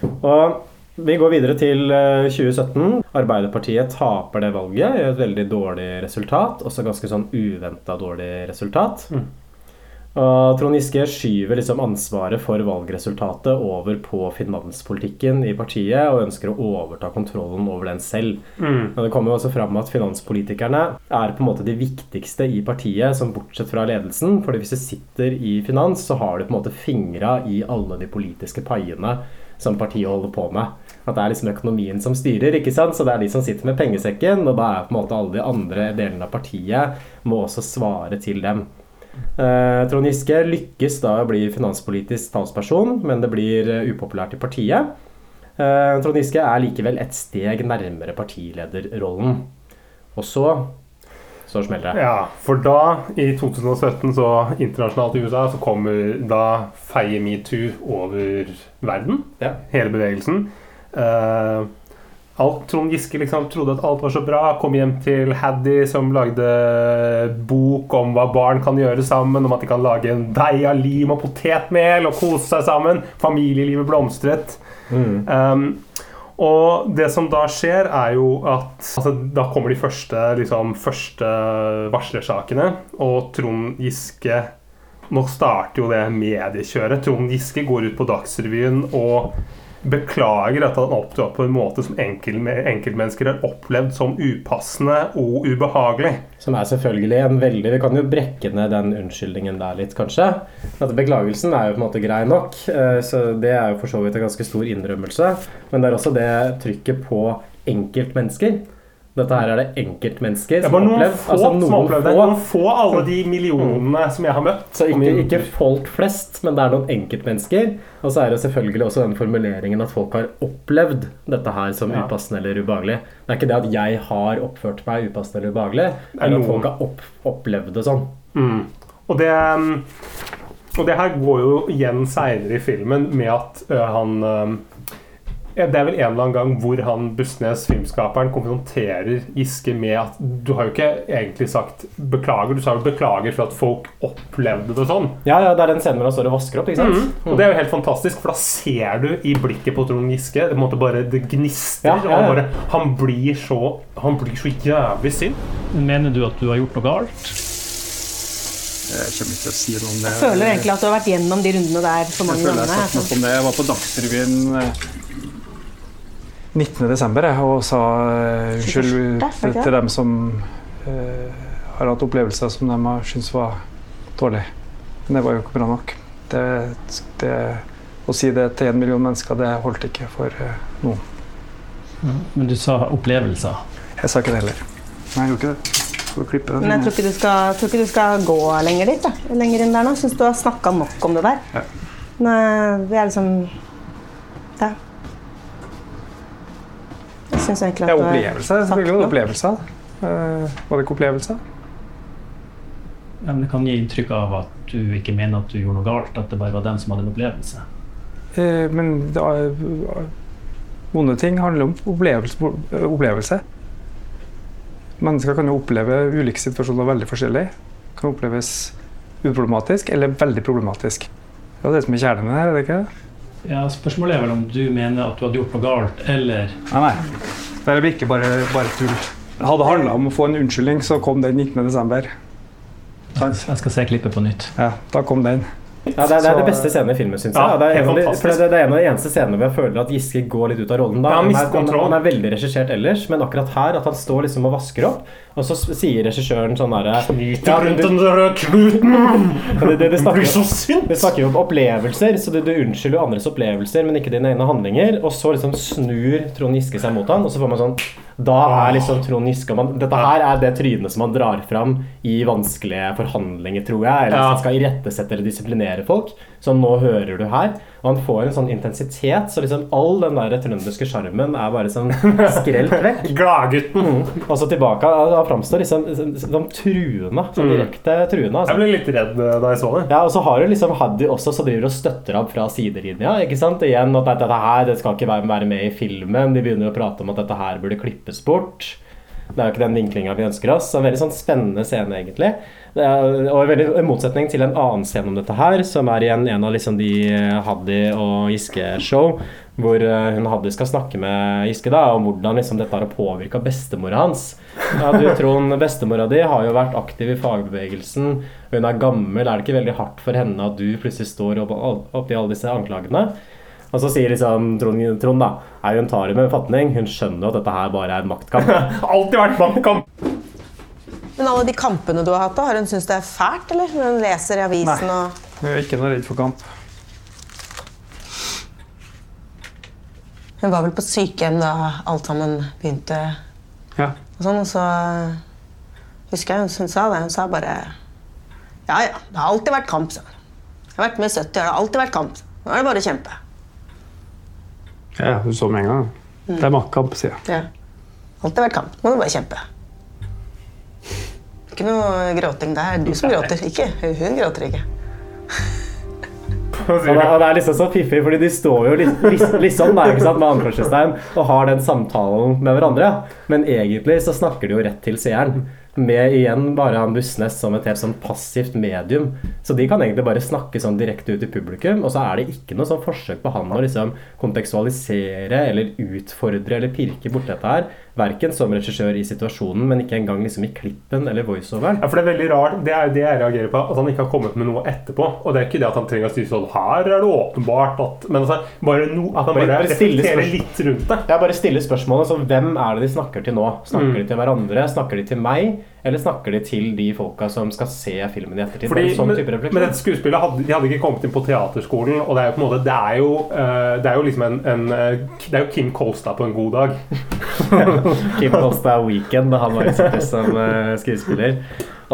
Og vi går videre til eh, 2017. Arbeiderpartiet taper det valget. Gjør et veldig dårlig resultat. Også ganske sånn uventa dårlig resultat. Mm. Og Trond Giske skyver liksom ansvaret for valgresultatet over på finanspolitikken i partiet og ønsker å overta kontrollen over den selv. Mm. Men Det kommer jo også fram at finanspolitikerne er på en måte de viktigste i partiet, som bortsett fra ledelsen. fordi hvis du sitter i finans, så har du på en måte fingra i alle de politiske paiene som partiet holder på med. At det er liksom økonomien som styrer, ikke sant? så det er de som sitter med pengesekken, og da er på en måte alle de andre delene av partiet må også svare til dem. Eh, Trond Giske lykkes da å bli finanspolitisk talsperson, men det blir eh, upopulært i partiet. Eh, Trond Giske er likevel et steg nærmere partilederrollen. Og så så smeller det. Ja, for da, i 2017, så internasjonalt i USA, så kommer da feier metoo over verden. Hele bevegelsen. Eh, alt Trond Giske liksom trodde at alt var så bra. Kom hjem til Haddy, som lagde bok om hva barn kan gjøre sammen. Om at de kan lage en deig av lim og potetmel og kose seg sammen. Familielivet blomstret. Um, og det som da skjer, er jo at altså, Da kommer de første, liksom, første varslersakene, og Trond Giske Nå starter jo det mediekjøret. Trond Giske går ut på Dagsrevyen og beklager at han opptrådte på en måte som enkel, enkeltmennesker har opplevd som upassende og ubehagelig. Som er selvfølgelig en veldig Vi kan jo brekke ned den unnskyldningen der litt, kanskje. At Beklagelsen er jo på en måte grei nok, eh, så det er jo for så vidt en ganske stor innrømmelse. Men det er også det trykket på enkeltmennesker. Dette her er det enkeltmennesker som har opplevd. få Altså, som noen opplevde det. få. Noen få alle de millionene som jeg har møtt. Så ikke, ikke folk flest, men det er noen enkeltmennesker. Og så er det selvfølgelig også den formuleringen at folk har opplevd dette her som Ja. upassende eller ubehagelig. Det er ikke det at jeg har oppført meg upassende eller ubehagelig, men at folk har opp, opplevd det sånn. Mm. Og det um, Og det her går jo igjen seinere i filmen med at ø, han ja, Det er vel en eller annen gang hvor han Bussnes, filmskaperen, konfronterer Giske med at Du har jo ikke egentlig sagt beklager, du sa jo beklager for at folk opplevde det sånn. Ja, ja, det er den scenen hvor han står og vasker opp, ikke sant? Mm. Og det er jo helt fantastisk, for da ser du i blikket på Trond Giske det, måtte bare, det gnister. Ja, ja, Og han, bare, han, blir så, han blir så jævlig sint. Mener du at du har gjort noe galt? Jeg kommer ikke til å si noe om det. Jeg føler egentlig at du har vært gjennom de rundene der for mange Jeg føler jeg har sagt noe om det. Jeg var på Dagsrevyen eh, 19. desember jeg, og sa eh, unnskyld første, til, dem som uh, har hatt opplevelser som de har syntes var dårlig. Men det var jo ikke bra nok. Det, det, å si det til en million mennesker, det holdt ikke for uh, noen. Men du sa opplevelser. Jeg sa ikke det heller. Nei, jeg gjorde ikke det. Det. Men jeg tror ikke du skal, tror ikke du skal gå lenger dit. Da. Lenger inn der nå. Syns du har snakka nok om det der. Ja. Nei, det er liksom Ja. Syns egentlig Det at er opplevelse, det sagt Selvfølgelig det nok. Eh, var det ikke opplevelse? Ja, men det kan gi inntrykk av at du ikke mener at du gjorde noe galt, at det bare var den som hadde en opplevelse. Eh, men da, er, vonde ting handler om opplevelse. opplevelse. Mennesker kan jo oppleve ulike situasjoner veldig forskjellig. Kan oppleves uproblematisk eller veldig problematisk. Det er det som er kjernen her, er det ikke? Ja, Spørsmålet er vel om du mener at du hadde gjort noe galt, eller Nei, nei. Det blir ikke bare, bare tull. Hadde det handla om å få en unnskyldning, så kom den 19.12. Jeg skal se klippet på nytt. Ja, da kom den. Ja, det, er, det er det beste scenen i filmen, syns jeg. Ja, det, er en av de, for det, det er en av de eneste scenene hvor jeg føler at Giske går litt ut av rollen. Da. Ja, han han, er, han, han er veldig regissert ellers, men akkurat her at han står liksom og vasker opp, og så sier regissøren sånn derre Knyter rundt den der knuten! det, det, det, snakker, blir så sint! det snakker jo om opplevelser, så du, du unnskylder jo andres opplevelser, men ikke dine egne handlinger. Og så liksom snur Trond Giske seg mot han, og så får man sånn Da er liksom Trond Giske Dette her er det trynet som han drar fram i vanskelige forhandlinger, tror jeg. Eller Ja. skal irettesette eller disiplinere folk. Så nå hører du her. Og han får en sånn intensitet, så liksom all den der trønderske sjarmen er bare sånn skrelt vekk. [laughs] Gladgutten. Mm. Og så tilbake. Han framstår liksom som, som truende. Sånn Mm. direkte truende. Altså. Jeg ble litt redd eh, da jeg så det. Ja, og så har du liksom Haddy også som driver og støtter ham fra sidelinja. ikke sant? Igjen at dette her det skal ikke være med i filmen. De begynner å prate om at dette her burde klippes bort. Det er jo ikke den vinklinga vi ønsker oss. En veldig sånn spennende scene, egentlig. Er, og veldig, I motsetning til en annen scene om dette her, som er igjen en av liksom de eh, Haddy og Giske-show, hvor eh, hun Haddy skal snakke med Giske da, om hvordan liksom dette har påvirka bestemora hans. Ja, du Trond, Bestemora di har jo vært aktiv i fagbevegelsen. Hun er gammel. Er det ikke veldig hardt for henne at du plutselig står oppi alle disse anklagene? Og så sier liksom Trond, Trond da er hun tar det med fatning. Hun skjønner jo at dette her bare er en maktkamp. [laughs] Alltid vært maktkamp! Men alle de kampene du har hatt, da, har hun syntes det er fælt, eller? Når hun leser i avisen Nei. og Hun er ikke noe redd for kamp. Hun var vel på sykehjem da alt sammen begynte. Ja. Og sånn, og så husker jeg hun, hun sa det. Hun sa bare Ja, ja, det har alltid vært kamp, sa hun. Jeg har vært med i 70 år, det har alltid vært kamp. Nå er det bare å kjempe. Ja, du så med en gang. Det er maktkamp, sier jeg. Ja. Alltid vært kamp. Må du bare kjempe. Ikke noe gråting. Det er du som gråter, ikke hun. Hun gråter ikke. Og det, og det er liksom så fiffig, fordi de står jo litt, lis- liksom der, ikke sant, med anførselstegn og har den samtalen med hverandre. Men egentlig så snakker de jo rett til seeren. Med igjen bare han Bussnes som et helt sånn passivt medium. Så de kan egentlig bare snakke sånn direkte ut i publikum, og så er det ikke noe sånn forsøk på han å liksom kontekstualisere eller utfordre eller pirke borti dette her. Verken som regissør i situasjonen, men ikke engang liksom i klippen eller voiceoveren. Ja, for Det er veldig rart, det er det jeg reagerer på, at han ikke har kommet med noe etterpå. Og det er ikke det at han trenger å si sånn Her er det åpenbart at Men altså, bare no, at han bare, Bare stille reflekterer litt rundt det. Ja, bare stiller spørsmålet så Hvem er det de snakker til nå? Snakker Mm. de til hverandre? Snakker de til meg? Eller snakker de til de folka som skal se filmen i ettertid? Fordi, sånn men, men dette skuespillet hadde, de hadde ikke kommet inn på teaterskolen. Og det er jo på en måte Det er jo, eh, det er jo liksom en, en eh, Det er jo Kim Kolstad på en god dag. [laughs] Kim Kolstad Weekend da han var ute som eh, skuespiller.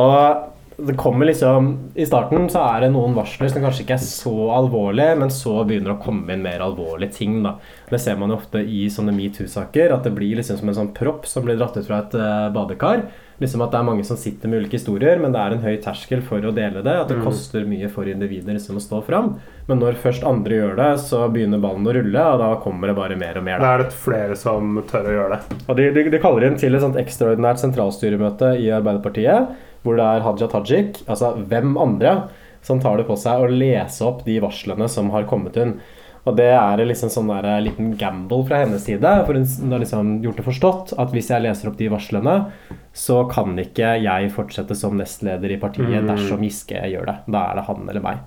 Og det kommer liksom I starten så er det noen varsler som kanskje ikke er så alvorlige, men så begynner det å komme inn mer alvorlige ting. da. Det ser man jo ofte i sånne metoo-saker, at det blir liksom som en sånn propp som blir dratt ut fra et badekar. Liksom at det er mange som sitter med ulike historier, men det er en høy terskel for å dele det. At det Mm. koster mye for individer liksom å stå fram. Men når først andre gjør det, så begynner ballen å rulle, og da kommer det bare mer og mer. Da Da. er det flere som tør å gjøre det. Og de, de, de kaller inn til et sånt ekstraordinært sentralstyremøte i Arbeiderpartiet, hvor det er Haja Tajik, altså hvem andre, som tar det på seg å lese opp de varslene som har kommet inn. Og det er liksom sånn der eh, liten gamble fra hennes side, for hun har liksom gjort det forstått at hvis jeg leser opp de varslene, så kan ikke jeg fortsette som nestleder i partiet Mm. dersom Giske gjør det. Da er det han eller meg.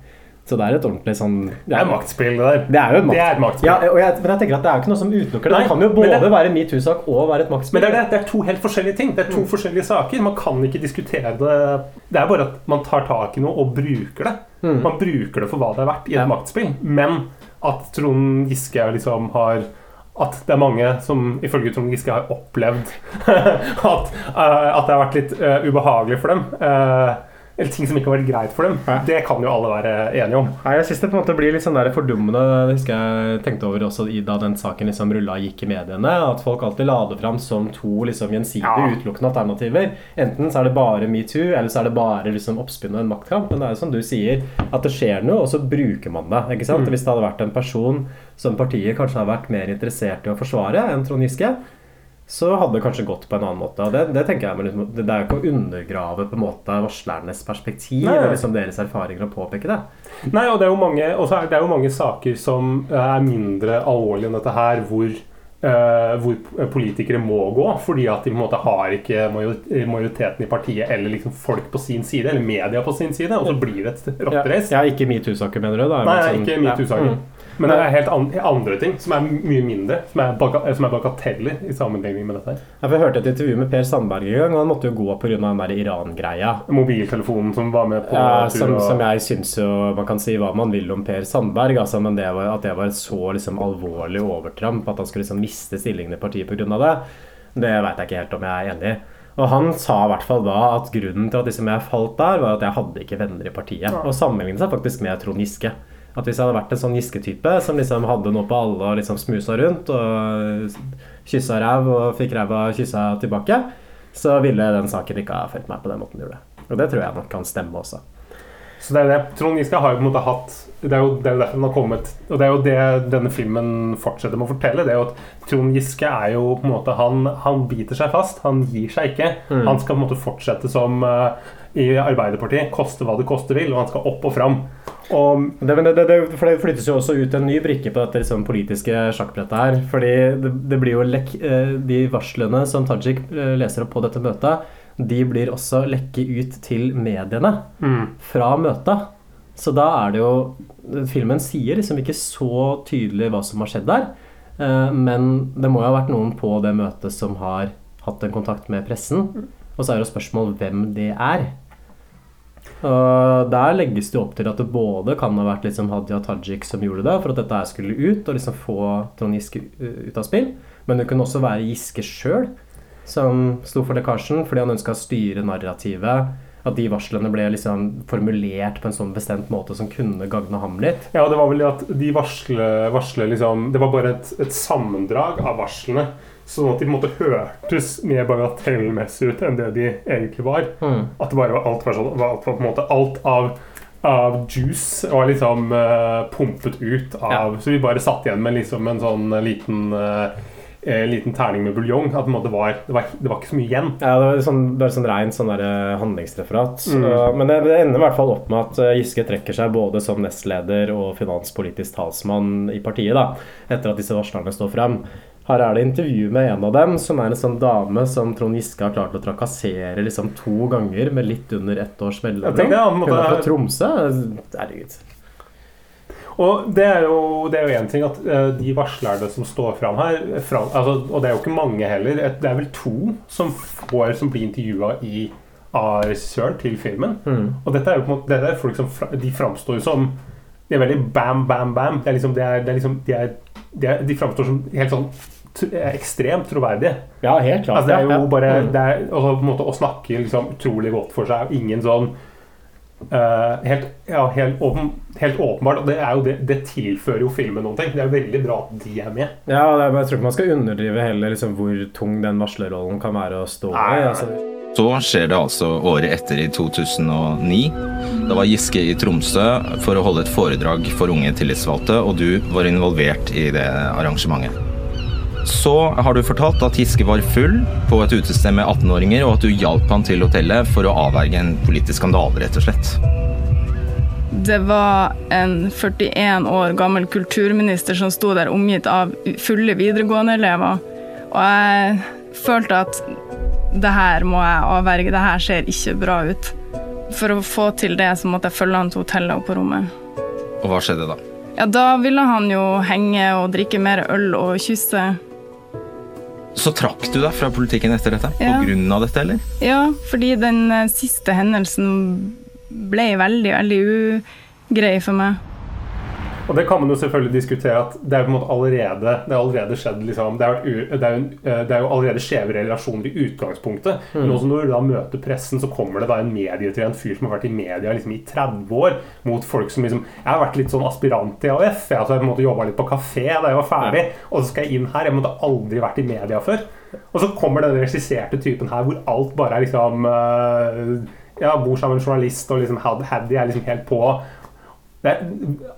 Så det er et ordentlig sånn Det er maktspill, det der. Det er jo et, maktspill. Maktspill. Ja, jeg, men jeg tenker at det er jo ikke noe som utelukker det. Det kan jo både det- være metoo-sak og være et maktspill. Men det er, det, det er to helt forskjellige ting. Det er to forskjellige saker. Man kan ikke diskutere det Det er bare at man tar tak i noe og bruker det. Mm. Man bruker det for hva det er verdt i et maktspill. Men at Trond Giske liksom har at det er mange som ifølge Trond Giske har opplevd [laughs] at, eh, at det har vært litt uh, ubehagelig for dem. eh, eller ting som ikke har vært greit for dem. Det kan jo alle være enige om. Nei, jeg synes det på en måte blir litt sånn der fordummende. Det husker jeg tenkte over også i da den saken liksom rulla gikk i mediene. At folk alltid la det fram som to liksom gjensidig utelukkende alternativer. Enten så er det bare metoo, eller så er det bare liksom oppspinn og en maktkamp. Men det er jo som du sier, at det skjer noe, og så bruker man det. ikke sant? Mm. Hvis det hadde vært en person som partiet kanskje har vært mer interessert i å forsvare enn Trond Giske, så hadde det kanskje gått på en annen måte. Og det, det tenker jeg, men liksom, det er jo ikke å undergrave på en måte varslernes perspektiv Nei. og liksom deres erfaringer å påpeke det. Nei, og det er jo mange, er det er jo mange saker som er mindre alvorlige enn dette her, hvor, eh, hvor politikere må gå fordi at de på en måte har ikke major- majoriteten i partiet eller liksom folk på sin side, eller media på sin side, og så blir det et rotterace. Ja, ikke metoo-saker, mener du? Da, Nei, sånn- ikke metoo-saker. Ja. Mm. Men det er helt an andre ting som er mye mindre, som er, baga som er bagateller i sammenligning med dette. her. Ja, Jeg hørte et intervju med Per Sandberg en gang, og han måtte jo gå pga. den der Iran-greia. Mobiltelefonen som var med på Ja, som, og- som jeg syns jo Man kan si hva man vil om Per Sandberg, altså, men det var, at det var et så liksom, alvorlig overtramp at han skulle liksom, miste stillingen i partiet pga. det, det veit jeg ikke helt om jeg er enig i. Og han sa i hvert fall da at grunnen til at liksom, jeg falt der, var at jeg hadde ikke venner i partiet. Ja. Og sammenlignet seg faktisk med Trond Giske. At hvis jeg hadde vært en sånn Giske-type som liksom hadde noe på alle og liksom smusa rundt og kyssa ræv og fikk ræva kyssa tilbake, så ville den saken ikke ha fulgt meg på den måten den gjorde. Og det tror jeg nok kan stemme også. Så det er det. Trond Giske har jo på en måte hatt Det er jo, det er jo derfor den har kommet Og det er jo det denne filmen fortsetter med å fortelle. Det er jo at Trond Giske er jo på en måte Han, han biter seg fast. Han gir seg ikke. Mm. Han skal på en måte fortsette som uh, i Arbeiderpartiet. Koste hva det koste vil. Og han skal opp og fram. Og Det, det, det, for det flyttes jo også ut en ny brikke på dette liksom, politiske sjakkbrettet her. Fordi det, det blir jo lekk, eh, De varslene som Tajik eh, leser opp på dette møtet, de blir også lekket ut til mediene Mm. fra møtet. Så da er det jo Filmen sier liksom ikke så tydelig hva som har skjedd der. eh, Men det må jo ha vært noen på det møtet som har hatt en kontakt med pressen. Og så er det jo spørsmål hvem det er. Og Der legges det opp til at det både kan ha vært liksom Hadia Tajik som gjorde det, for at dette skulle ut og liksom få Trond Giske ut av spill. Men det kunne også være Giske sjøl som sto for lekkasjen fordi han ønska å styre narrativet. At de varslene ble liksom formulert på en sånn bestemt måte som kunne gagne ham litt. Ja, det var vel at de varsler, varsle liksom Det var bare et, et sammendrag av varslene. Sånn at de på en måte hørtes mer bagatellmessig ut enn det de egentlig var. Mm. At det bare var alt var sånn var alt, var på en måte, alt av, av juice var liksom uh, pumpet ut av Så vi bare satt igjen med liksom en sånn liten uh, en liten terning med buljong. At det var, det, var, det var ikke så mye igjen. Ja, det var sånn, bare sånn rent sånn eh, handlingsreferat. Mm. Men det, det ender i hvert fall opp med at eh, Giske trekker seg både som nestleder og finanspolitisk talsmann i partiet, da, etter at disse varslerne står frem. Her er det intervju med en av dem, som er en sånn dame som Trond Giske har klart å trakassere liksom to ganger med litt under ett års mellomrom. Hun er fra Tromsø. Herregud. Og det er jo det er jo én ting at eh, de varslerne som står fram her fra, altså, Og det er jo ikke mange heller. Det er vel to som, får, som blir intervjua av regissøren til filmen. Mm. Og dette er jo på en måte dette er folk som De framstår som De er veldig bam, bam, bam. Det er liksom, det er, det er liksom De, er, de, de framstår som helt sånn ekstremt troverdige. Ja, helt klart. Altså, det er jo ja, ja. bare Mm. det er, altså, på en måte, Å snakke liksom, utrolig godt for seg. Ingen sånn Uh, helt, ja, helt, åpen, helt åpenbart. Og det, er jo det, det tilfører jo filmen noen ting. Det er jo veldig bra at de er med. Ja, det er, men jeg tror ikke man skal underdrive heller liksom, hvor tung den varslerrollen kan være å stå i. Altså. Så skjer det altså året etter, i 2009. Da var Giske i Tromsø for å holde et foredrag for unge tillitsvalgte, og du var involvert i det arrangementet. Så har du fortalt at Giske var full på et utested med 18-åringer, og at du hjalp han til hotellet for å avverge en politisk skandale, rett og slett. Det var en 41 år gammel kulturminister som sto der omgitt av fulle videregående elever. Og jeg følte at det her må jeg avverge, det her ser ikke bra ut. For å få til det så måtte jeg følge han til hotellet og på rommet. Og hva skjedde da? Ja, da ville han jo henge og drikke mer øl og kysse. Så trakk du deg fra politikken etter dette? Ja. På grunn av dette, eller? Ja, fordi den eh, siste hendelsen ble veldig, veldig ugrei for meg. Og det kan man jo selvfølgelig diskutere at det er på en måte allerede det er allerede skjedd liksom, det, er, det, er eh, det er jo allerede skjeve relasjoner i utgangspunktet. Mm. Men også når du da møter pressen, så kommer det da en medietrent fyr som har vært i media liksom i 30 år, mot folk som liksom Jeg har vært litt sånn aspirant i AUF. Jeg har på en måte jobba litt på kafé da jeg var ferdig, og så skal jeg inn her. Jeg måtte aldri vært i media før. Og så kommer den regisserte typen her hvor alt bare er liksom eh, Ja, bor sammen med en journalist, og liksom Haddy er liksom helt på. Det er,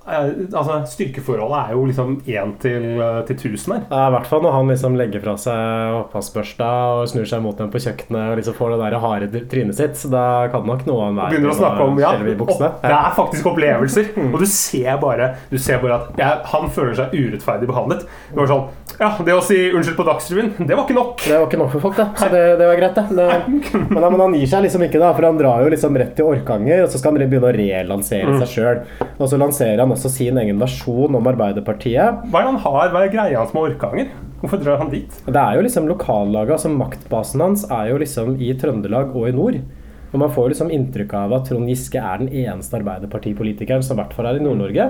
eh, altså, styrkeforholdet er jo liksom én til, eh, til 1000 her. Ja, I hvert fall når han liksom legger fra seg oppvaskbørsta og snur seg mot dem på kjøkkenet og liksom får det der harde trynet sitt. Så da kan nok noen være Begynner å snakke om ja, og det er faktisk opplevelser. [laughs] Og du ser bare, du ser bare at ja, han føler seg urettferdig behandlet. Det var sånn Ja, det å si unnskyld på Dagsrevyen, det var ikke nok. Det var ikke nok for folk, da. Så det, det var greit, det. [laughs] det men, men han gir seg liksom ikke, da. For han drar jo liksom rett til Orkanger, og så skal han begynne å relansere Mm. seg sjøl. Og så lanserer han også sin egen versjon om Arbeiderpartiet. Hva er det han har? Hva er greia hans med Orkanger? Hvorfor drar han dit? Det er jo liksom lokallaget, altså maktbasen hans er jo liksom i Trøndelag og i nord. Og man får liksom inntrykk av at Trond Giske er den eneste Arbeiderpartipolitikeren som i hvert fall er i Nord-Norge.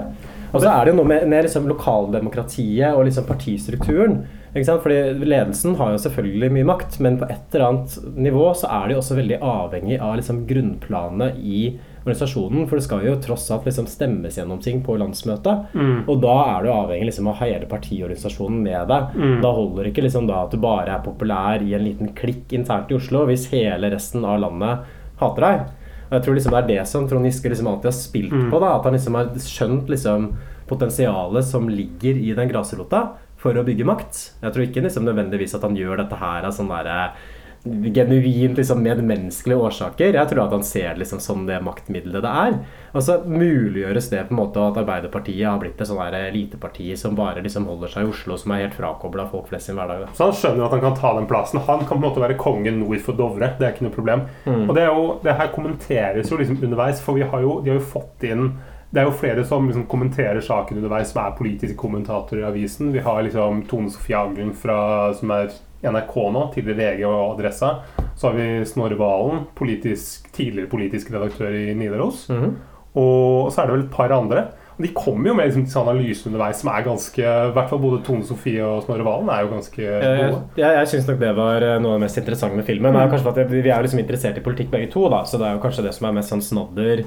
Og så er det jo noe med, med liksom lokaldemokratiet og liksom partistrukturen. Ikke sant? Fordi Ledelsen har jo selvfølgelig mye makt, men på et eller annet nivå så er de også veldig avhengig av liksom grunnplanet i organisasjonen. For det skal jo tross alt liksom stemmes gjennom ting på landsmøtet. Mm. Og da er du avhengig liksom av hele partiorganisasjonen med deg. Mm. Da holder det ikke liksom da at du bare er populær i en liten klikk internt i Oslo, hvis hele resten av landet hater deg. Og jeg tror liksom det er det som Trond Giske liksom alltid har spilt Mm. på. da, At han liksom har skjønt liksom potensialet som ligger i den grasrota for å bygge makt. Jeg tror ikke liksom nødvendigvis at han gjør dette her av sånn derre genuint liksom medmenneskelige årsaker. Jeg tror at han ser det liksom som det maktmiddelet det er. Og så muliggjøres det på en måte at Arbeiderpartiet har blitt et sånn eliteparti som bare liksom holder seg i Oslo, som er helt frakobla folk flest sin hverdag. Så han skjønner at han kan ta den plassen. Han kan på en måte være kongen nord for Dovre. Det er ikke noe problem. Mm. Og det, er jo, det her kommenteres jo liksom underveis, for vi har jo, de har jo fått inn det er jo flere som liksom kommenterer saken underveis, som er politiske kommentatorer i avisen. Vi har liksom Tone Sofie Aglen fra, som er NRK nå, tidligere VG og Adressa. Så har vi Snorre Valen, politisk, tidligere politisk redaktør i Nidaros. Mhm. Og så er det vel et par andre. Og de kommer jo med liksom, disse analysene underveis som er ganske I hvert fall både Tone Sofie og Snorre Valen er jo ganske gode. jeg, jeg syns nok det var eh, noe av det mest interessante med filmen. Det er jo Mm. kanskje at Vi vi er jo liksom interessert i politikk begge to, da, så det er jo kanskje det som er mest sånn snodder.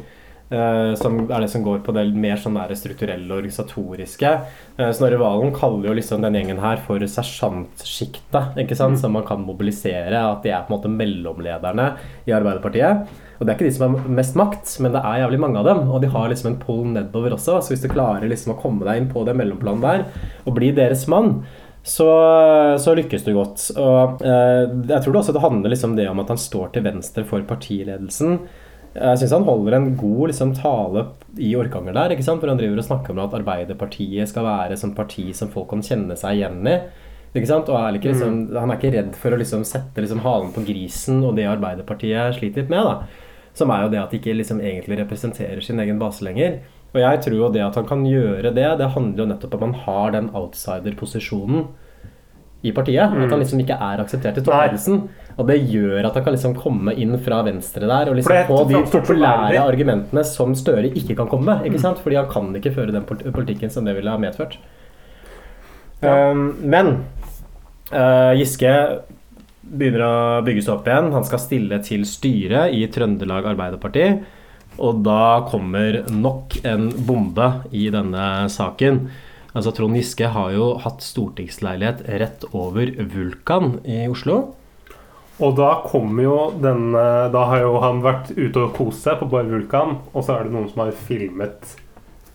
Eh, som er det som går på det mer sånn der strukturelle og organisatoriske. Uh, Snorre Valen kaller jo liksom den gjengen her for sersjantsjiktet, ikke sant? Mm. som man kan mobilisere. At de er på en måte mellomlederne i Arbeiderpartiet. Og det er ikke de som har mest makt, men det er jævlig mange av dem. Og de har liksom en poll nedover også, så hvis du klarer liksom å komme deg inn på det mellomplanet der og bli deres mann, så, så lykkes du godt. Og eh, jeg tror det også det handler liksom det om at han står til venstre for partiledelsen. Jeg syns han holder en god liksom, tale i Orkanger der, ikke sant? hvor han driver og snakker om at Arbeiderpartiet skal være som parti som folk kan kjenne seg igjen i. Ikke sant? Og er ikke, liksom, Han er ikke redd for å liksom, sette liksom, halen på grisen og det Arbeiderpartiet sliter litt med. da. Som er jo det at de ikke liksom, egentlig representerer sin egen base lenger. Og jeg tror jo det at han kan gjøre det, det handler jo nettopp om at man har den outsider-posisjonen i partiet. Mm. At han liksom ikke er akseptert i toppledelsen. Og det gjør at han kan liksom komme inn fra venstre der og liksom få de populære argumentene som Støre ikke kan komme med. ikke Mm. sant? Fordi han kan ikke føre den politikken som det ville ha medført. Um, men uh, Giske begynner å bygge seg opp igjen. Han skal stille til styret i Trøndelag Arbeiderparti. Og da kommer nok en bombe i denne saken. Altså Trond Giske har jo hatt stortingsleilighet rett over Vulkan i Oslo. Og da kommer jo den eh, Da har jo han vært ute og kost seg på Bar Vulkan, og så er det noen som har filmet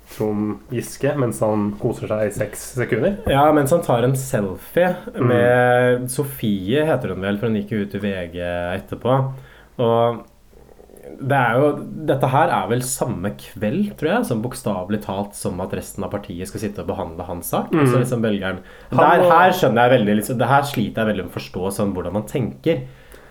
Trond Giske mens han koser seg i seks sekunder. Ja, mens han tar en selfie med Sofie, heter hun vel, for hun gikk jo ut i VG etterpå. Og det er jo, dette her er vel samme kveld, tror jeg, som bokstavelig talt som at resten av partiet skal sitte og behandle hans sak. Mm. Så liksom velgeren der, Her skjønner jeg veldig liksom, det her sliter jeg veldig med å forstå sånn hvordan man tenker.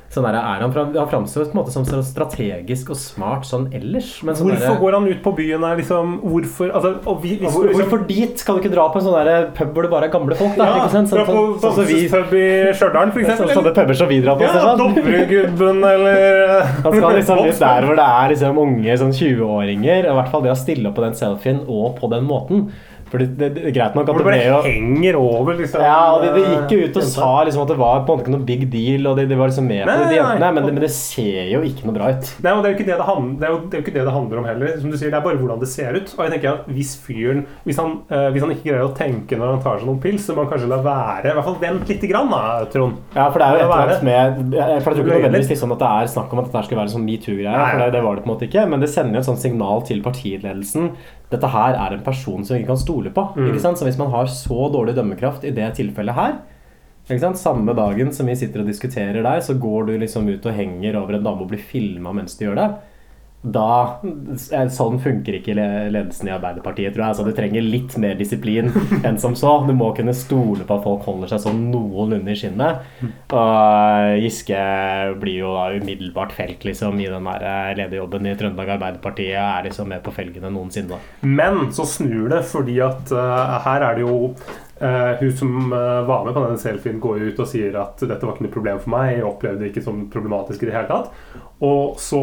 Sånn der, er han, fra, han framstår på en måte som så strategisk og smart sånn ellers. Men sånn Hvorfor der, går han ut på byen her, liksom? Hvorfor altså, vi, hvis, Hvor, liksom- hvorfor dit? Skal du ikke dra på en sånn der pub hvor det bare er gamle folk? Da, Ja, sant? dra på sånn som vi- dansespub i Stjørdal, [laughs] eksempel. Sånn- Sånne puber som vi drar på. Ja, sånn. Dovregubben eller [laughs] Han skal liksom litt der hvor det er liksom unge sånn 20-åringer. I hvert fall det å stille opp på den selfien og på den måten. For det, det, det greit nok at Hvor det ble jo henger over, liksom. Ja, og de, de gikk jo ut og sa liksom at det var på en måte ikke noe big deal, og de, de var liksom med på det, de jentene, men det, men det ser jo ikke noe bra ut. Nei, og det er jo ikke det det, hand, det, er jo, det jo ikke det det handler om heller. Som du sier, Det er bare hvordan det ser ut. Og jeg tenker at Hvis fyren Hvis han, eh, hvis han ikke greier å tenke når han tar seg noen pils, så må han kanskje la være. I hvert fall vent lite grann, da, Trond. Ja, for det er jo et eller annet med jeg- For jeg tror ikke nødvendigvis liksom at det er snakk om at dette skal være en sånn metoo-greie. For det, det var det på en måte ikke Men det sender jo et sånt signal til partiledelsen. Dette her er en person som vi ikke kan stole på. Mm. Ikke sant? Så hvis man har så dårlig dømmekraft i det tilfellet her ikke sant? Samme dagen som vi sitter og diskuterer der, så går du liksom ut og henger over en dame og blir filma mens du gjør det. Da, eh, Sånn funker ikke ledelsen i Arbeiderpartiet, tror jeg. Altså, du trenger litt mer disiplin enn som så. Du må kunne stole på at folk holder seg sånn noenlunde i skinnet. Og Giske blir jo da umiddelbart felt liksom, i den der eh, lederjobben i Trøndelag Arbeiderparti. Er liksom mer på felgene enn noensinne. Men så snur det, fordi at uh, her er det jo Uh, hun som uh, var med på denne selfien, går ut og sier at dette var ikke noe problem for meg. Jeg opplevde det ikke som problematisk i det hele tatt. Og så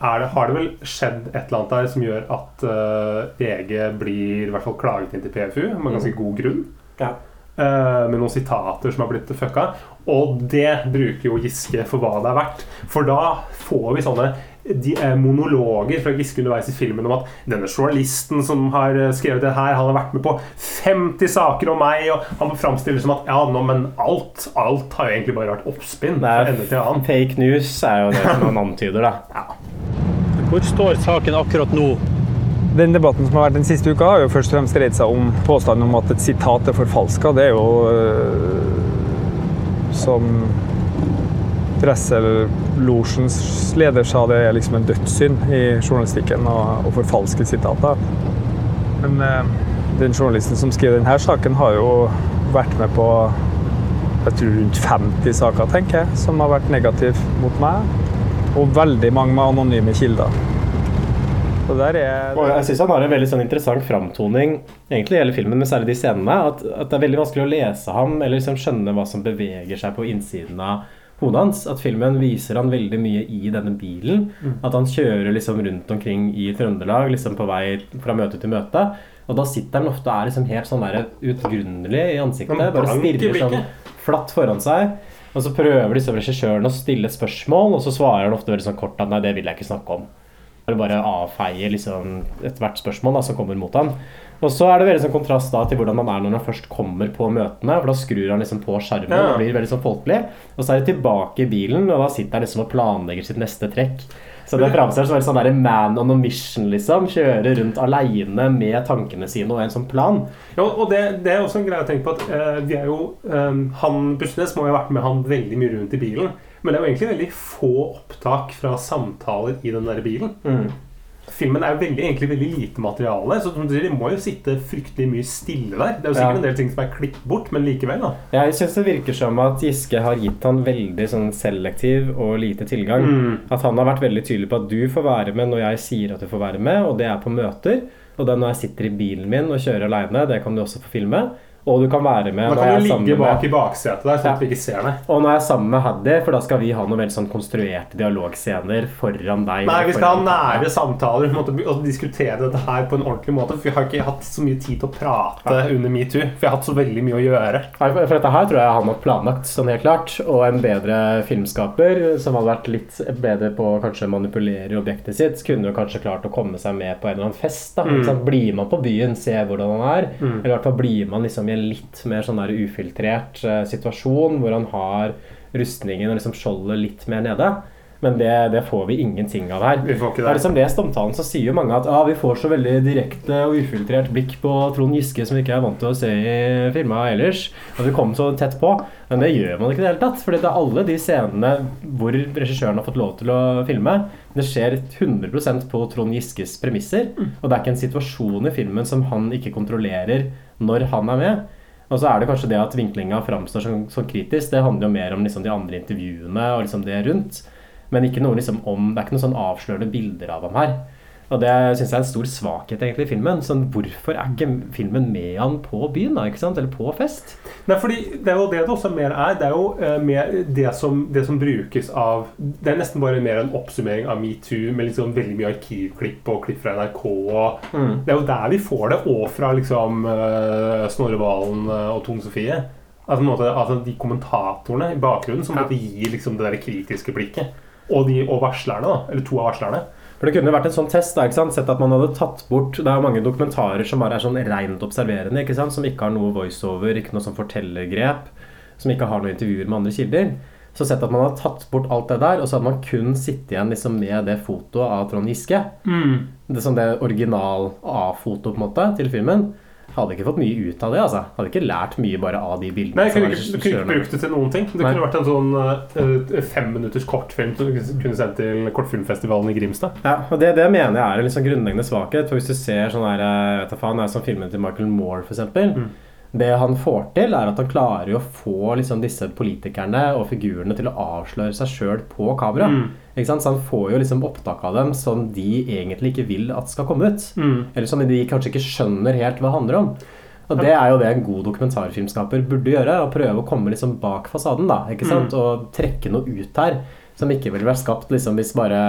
det, har det vel skjedd et eller annet der som gjør at uh, VG blir i hvert fall klaget inn til PFU med ganske god grunn. Ja. Uh, med noen sitater som har blitt fucka. Og det bruker jo Giske for hva det er verdt. For da får vi sånne de, eh, monologer fra Giske underveis i filmen om at denne journalisten som har skrevet det her, han har vært med på 50 saker om meg, og han framstiller som at ja, nå, men alt, alt har jo egentlig bare vært oppspinn. Fake news er jo det som han antyder, da. Hvor står saken akkurat nå? Den debatten som har vært den siste uka, har jo først og fremst dreid seg om påstanden om at et sitat er forfalska. Det er jo øh, som Presselosjens leder sa, det er liksom en dødssynd i journalistikken å, forfalske sitater. Men øh, den journalisten som skriver denne saken, har jo vært med på jeg tror rundt 50 saker, tenker jeg, som har vært negative mot meg. Og veldig mange med anonyme kilder. Så der er Og jeg syns han har en veldig sånn interessant framtoning egentlig i hele filmen, men særlig de scenene. At, at det er veldig vanskelig å lese ham eller liksom skjønne hva som beveger seg på innsiden av hodet hans. At filmen viser han veldig mye i denne bilen. Mm. At han kjører liksom rundt omkring i Trøndelag liksom på vei fra møte til møte. Og da sitter han ofte og er liksom helt sånn der utgrunnelig i ansiktet. Bare stirrer sånn flatt foran seg. Og så prøver liksom regissøren å stille spørsmål, og så svarer han ofte veldig sånn kort at nei, det vil jeg ikke snakke om. Eller bare avfeier liksom ethvert spørsmål da, som kommer mot han. Og så er det veldig sånn kontrast da til hvordan han er når han først kommer på møtene. For da skrur han liksom på skjermen Ja. og blir veldig sånn folkelig. Og så er det tilbake i bilen, og da sitter han liksom og planlegger sitt neste trekk. Så det framstår som en sånn der man on a mission, liksom. Kjøre rundt aleine med tankene sine og en sånn plan. Ja, og det, det er også en greie å tenke på at uh, vi er jo um, Han Bussnes må jo ha vært med han veldig mye rundt i bilen. Men det er jo egentlig veldig få opptak fra samtaler i den der bilen. Filmen er veldig, egentlig veldig lite materiale, så som du sier, de må jo sitte fryktelig mye stille der. Det er jo sikkert Ja. en del ting som er klippet bort, men likevel, da. Jeg syns det virker som at Giske har gitt han veldig sånn selektiv og lite tilgang. Mm. At han har vært veldig tydelig på at du får være med når jeg sier at du får være med, og det er på møter. Og det er når jeg sitter i bilen min og kjører aleine, det kan du også få filme. Og du kan være med Da kan jeg du ligge med bak i baksetet der, sånn at vi ikke ser deg. Og når jeg er sammen med Haddy, for da skal vi ha noen veldig sånn konstruerte dialogscener foran deg. Nei, vi skal ha nære samtaler måte, og diskutere dette her på en ordentlig måte. For vi har ikke hatt så mye tid til å prate under metoo. For jeg har hatt så veldig mye å gjøre. Nei, for dette her tror jeg han har planlagt sånn helt klart. Og en bedre filmskaper som hadde vært litt bedre på å kanskje manipulere objektet sitt, kunne jo kanskje klart å komme seg med på en eller annen fest. da Mm. Blir man på byen, se hvordan han er. Mm. Eller i hvert fall blir man liksom i en litt mer sånn der ufiltrert eh, situasjon hvor han har rustningen og liksom skjoldet litt mer nede. Men det, det får vi ingenting av her. Vi får ikke det. Har liksom lest omtalen, så sier jo mange at ah, vi får så veldig direkte og ufiltrert blikk på Trond Giske som vi ikke er vant til å se i filmer ellers. At vi kom så tett på. Men det gjør man ikke i det hele tatt. For det er alle de scenene hvor regissøren har fått lov til å filme, det skjer 100% på Trond Giskes premisser. Og det er ikke en situasjon i filmen som han ikke kontrollerer når han er med. Og så er det kanskje det at vinklinga framstår som, som kritisk. Det handler jo mer om liksom de andre intervjuene og liksom det rundt. Men ikke noe liksom om, det er ikke noen sånn avslørende bilder av ham her. Og det syns jeg er en stor svakhet egentlig i filmen. Sånn, hvorfor er ikke filmen med han på byen, da? ikke sant? Eller på fest? Nei, fordi Det er jo det det også mer er. Det er jo uh, mer det som, det som brukes av Det er nesten bare mer en oppsummering av metoo med liksom veldig mye arkivklipp og klipp fra NRK. Og Mm. Det er jo der vi får det, og fra liksom uh, Snorre Valen eh, og Tone Sofie. Altså, måte, altså De kommentatorene i bakgrunnen som ja. gir liksom det der kritiske blikket. Og, de, og varslerne, da. Eller to av varslerne. For Det kunne vært en sånn test. da, ikke sant? Sett at man hadde tatt bort Det er mange dokumentarer som bare er sånn rent observerende, ikke sant? som ikke har noe voiceover, ikke noe sånn fortellergrep, som ikke har noen intervjuer med andre kilder. Så sett at man hadde tatt bort alt det der, og så hadde man kun sittet igjen liksom med det fotoet av Trond Giske. Mm. Det som det original A-foto på en måte til filmen. Hadde ikke fått mye ut av det. altså. Hadde ikke lært mye bare av de bildene. Nei, jeg kunne ikke, du kunne ikke brukt det til noen ting. Det Nei. kunne vært en sånn uh, femminutters kortfilm som du kunne sendt til kortfilmfestivalen i Grimstad. Ja, og det, det mener jeg er en sånn grunnleggende svakhet. For Hvis du ser sånn her, vet du faen, det er som filmen til Michael Moore, for eksempel. Mm. Det han får til, er at han klarer å få liksom, disse politikerne og figurene til å avsløre seg sjøl på kamera. Mm. Så han får jo liksom opptak av dem som de egentlig ikke vil at skal komme ut. Mm. Eller som de kanskje ikke skjønner helt hva det handler om. Og det er jo det en god dokumentarfilmskaper burde gjøre. Å prøve å komme liksom bak fasaden. da, ikke sant? Mm. Og trekke noe ut her som ikke ville vært skapt liksom hvis bare?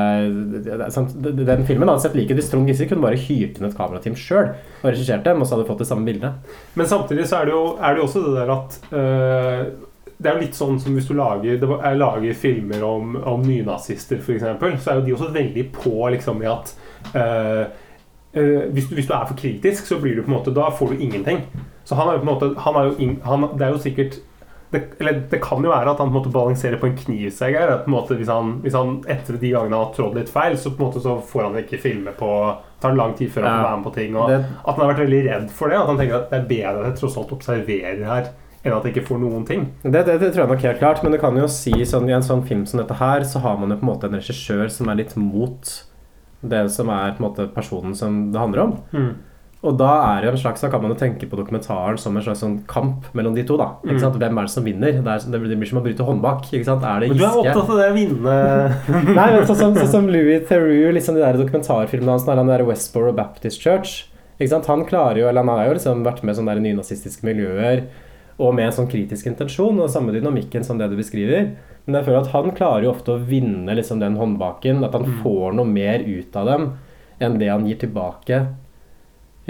Den filmen hadde sett like ut hvis Trond Giske kunne bare hyrt inn et kamerateam sjøl og regissert dem, og så hadde du fått det samme bildet. Men samtidig så er det jo, er det også det der at øh, Det er jo litt sånn som hvis du lager, det jeg lager filmer om, om nynazister, f.eks., så er jo de også veldig på liksom i at øh, hvis, du, hvis du er for kritisk, så blir du på en måte Da får du ingenting. Så han er jo på en måte han er jo han, Det er jo sikkert det, eller det kan jo være at han på en måte balanserer på en knivsegg her. At på en måte hvis han, hvis han etter de gangene han har trådd litt feil, så på en måte så får han ikke filme på tar lang tid før han får være med på ting. Og Det- At han har vært veldig redd for det. At han tenker at det er bedre at jeg tross alt observerer her, enn at jeg ikke får noen ting. Det, det, det tror jeg nok helt klart, men det kan jo si sånn, i en sånn film som dette her, så har man jo på en måte en regissør som er litt mot det som er på en måte personen som det handler om. Mm. Og da er det en slags, da kan man jo tenke på dokumentaren som en slags sånn kamp mellom de to. da, ikke Mm. sant? Hvem er det som vinner? Det, er, det blir som å bryte håndbak. ikke sant? Er det Men du er opptatt av det å vinne [laughs] Nei, men sånn som, så, så, Louis Theroux, liksom de der dokumentarfilmene hans han er i Westboro Baptist Church. Ikke sant? Han klarer jo, eller han har jo liksom vært med i sånne der nynazistiske miljøer og med en sånn kritisk intensjon, og samme dynamikken som det du beskriver. Men jeg føler at han klarer jo ofte å vinne liksom den håndbaken, at han Mm. får noe mer ut av dem enn det han gir tilbake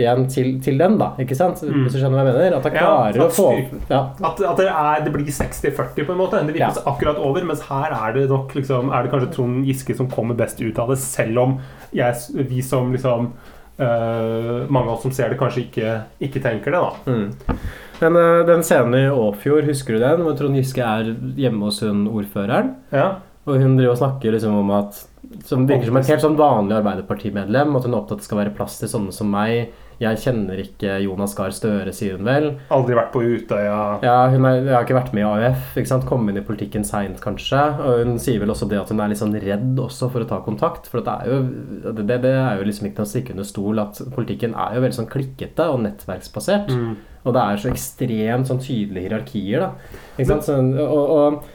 igjen til, til dem, da. Ikke sant? Mm. Hvis du skjønner hva jeg mener? At han Ja, klarer at å få ja. At, at det, er, det blir 60-40 på en måte. Det virker akkurat over, mens her er det nok liksom, Er det kanskje Trond Giske som kommer best ut av det, selv om jeg, vi som liksom Uh, Mange av oss som ser det, kanskje ikke, ikke tenker det, da. Mm. Men uh, den scenen i Åfjord, husker du den? Hvor Trond Giske er hjemme hos hun ordføreren. Ja. Og hun driver og snakker liksom om at Som virker som et helt sånn vanlig Arbeiderpartimedlem. At hun er opptatt av at det skal være plass til sånne som meg. Jeg kjenner ikke Jonas Gahr Støre, sier hun vel. Aldri vært på Utøya. Ja, hun er, har ikke vært med i AUF. ikke sant? Kom inn i politikken seint, kanskje. Og hun sier vel også det at hun er litt sånn redd også for å ta kontakt. For det er jo, det, det er jo liksom ikke noe å stikke under stol at politikken er jo veldig sånn klikkete og nettverksbasert. Mm. Og det er så ekstremt sånn tydelige hierarkier, da. Ikke sant? Så, og, og,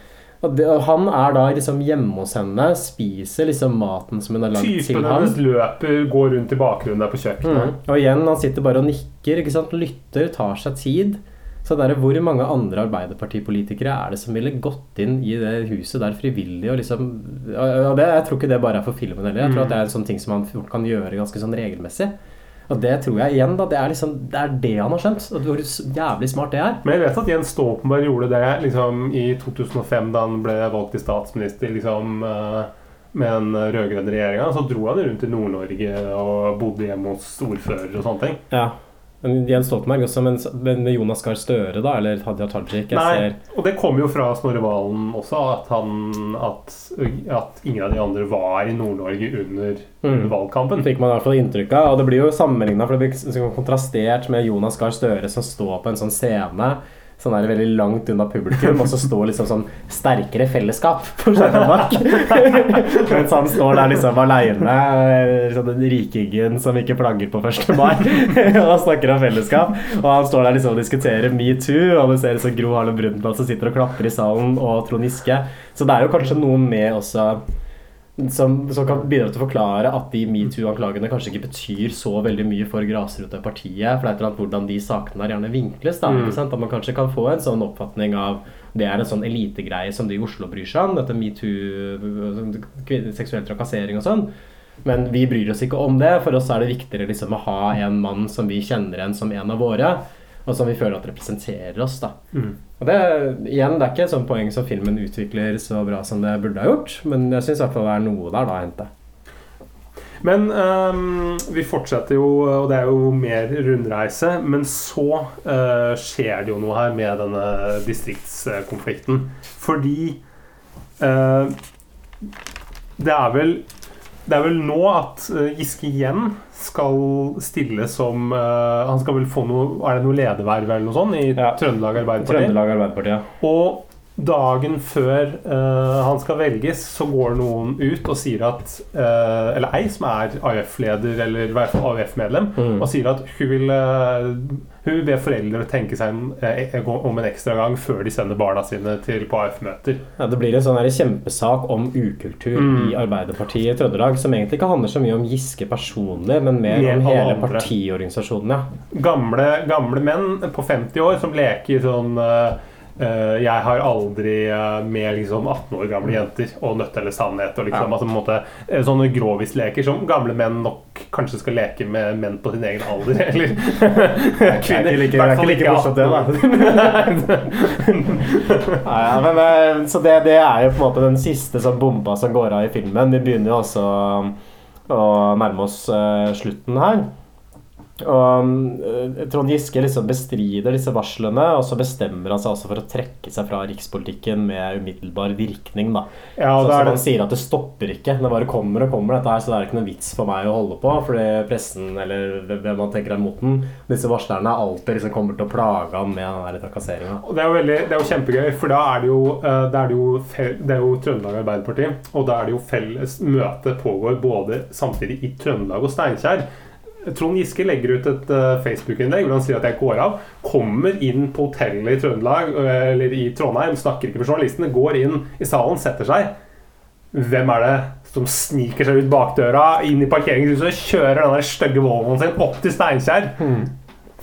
og, det, og han er da liksom hjemme hos henne, spiser liksom maten som hun har lagd til Typen hennes løper, går rundt i bakgrunnen der på kjøkkenet. Mm. Og igjen, han sitter bare og nikker, ikke sant? lytter, tar seg tid. Så det er, Hvor mange andre Arbeiderpartipolitikere er det som ville gått inn i det huset der frivillig? og liksom, og det, Jeg tror ikke det bare er for filmen heller. Jeg tror Mm. at det er en sånn ting som fort kan gjøre ganske sånn regelmessig. Og det tror jeg igjen, da, det er liksom, det er det han har skjønt. Og hvor jævlig smart det er. Men jeg vet at Jens Stoltenberg gjorde det liksom, i 2005, da han ble valgt til statsminister liksom, øh, med den rød-grønne regjeringa. Så dro han rundt i Nord-Norge og bodde hjemme hos ordfører og sånne ting. Ja. Men Jens Stoltenberg også, men, men med Jonas Gahr Støre, da, eller Hadia Tajik Nei, ser, og det kom jo fra Snorre Valen også, at, han, at, at ingen av de andre var i Nord-Norge under, under valgkampen. fikk man i hvert fall inntrykk av. Og det blir jo sammenligna, for det blir kontrastert med Jonas Gahr Støre som står på en sånn scene sånn der veldig langt unna publikum, og så står liksom sånn sterkere fellesskap på skjermen. Mens han står der liksom aleine, liksom den rikingen som ikke plagger på 1. mai, [laughs] og snakker om fellesskap. Og han står der liksom og diskuterer metoo, og du ser liksom Gro Harlem Brundtland som sitter og klapper i salen, og Trond Giske. Så det er jo kanskje noe med også som, som kan bidra til å forklare at de metoo-anklagene kanskje ikke betyr så veldig mye for grasrotpartiet. For det er et eller annet hvordan de sakene der gjerne vinkles. Da, Mm. At man kanskje kan få en sånn oppfatning av det er en sånn elitegreie som de i Oslo bryr seg om. Dette metoo, seksuell trakassering og sånn. Men vi bryr oss ikke om det. For oss er det viktigere liksom å ha en mann som vi kjenner igjen som en av våre. Og som vi føler at representerer oss. da Mm. og det, igjen, det er ikke et sånt poeng som filmen utvikler så bra som det burde ha gjort, men jeg syns det er noe der da å hente. Men um, vi fortsetter jo, og det er jo mer rundreise. Men så uh, skjer det jo noe her med denne distriktskonflikten. Fordi uh, det er vel det er vel nå at eh, Giske igjen skal stille som uh, Han skal vel få noe Er det noe lederverv eller noe sånt i Trøndelag Arbeiderparti? Trøndelag Arbeiderparti, ja. Og dagen før uh, han skal velges, så går noen ut og sier at uh, Eller ei som er AUF-leder, eller i hvert fall AUF-medlem, Mm. og sier at hun vil Hun ber be foreldre tenke seg eh, om en ekstra gang før de sender barna sine til på AF-møter. Ja, det blir en sånn kjempesak om ukultur Mm. i Arbeiderpartiet i Trøndelag, som egentlig ikke handler så mye om Giske personlig, men mer Helt om hele partiorganisasjonen. Ja. Gamle, gamle menn på 50 år som leker sånn eh, jeg har aldri eh, med liksom 18 år gamle jenter og nødt eller sannhet. Og liksom, Ja. altså, måte, eh, sånne grovisleker som gamle menn nok kanskje skal leke med menn på sin egen alder. [laughs] Eller kvinner. er like, det er ikke morsomt, det. [laughs] Nei, ja, men, eh, så det, det er jo på en måte den siste sånn bomba som går av i filmen. Vi begynner jo også å nærme oss uh, slutten her. Og eh, Trond Giske liksom bestrider disse varslene, og så bestemmer han seg også for å trekke seg fra rikspolitikken med umiddelbar virkning. Da. Ja, så, han sier at det stopper ikke. Det bare kommer og kommer, dette her, så det er ikke noen vits for meg å holde på. Fordi pressen, eller hvem man tenker er mot den, disse varslerne alltid liksom kommer til å plage han med den trakasseringa. Det det er jo kjempegøy, for da er det jo, det da er jo, det er jo Trøndelag Arbeiderparti, og da er det jo felles møte pågår både samtidig i Trøndelag og Steinkjer. Trond Giske legger ut et eh, Facebook-innlegg hvor han sier at jeg går av. Kommer inn på hotellet i Trøndelag, eller i Trondheim, snakker ikke med journalistene, går inn i salen, setter seg. Hvem er det som sniker seg ut bakdøra, inn i parkeringshuset, kjører den der stygge Volvoen sin opp til Steinkjer?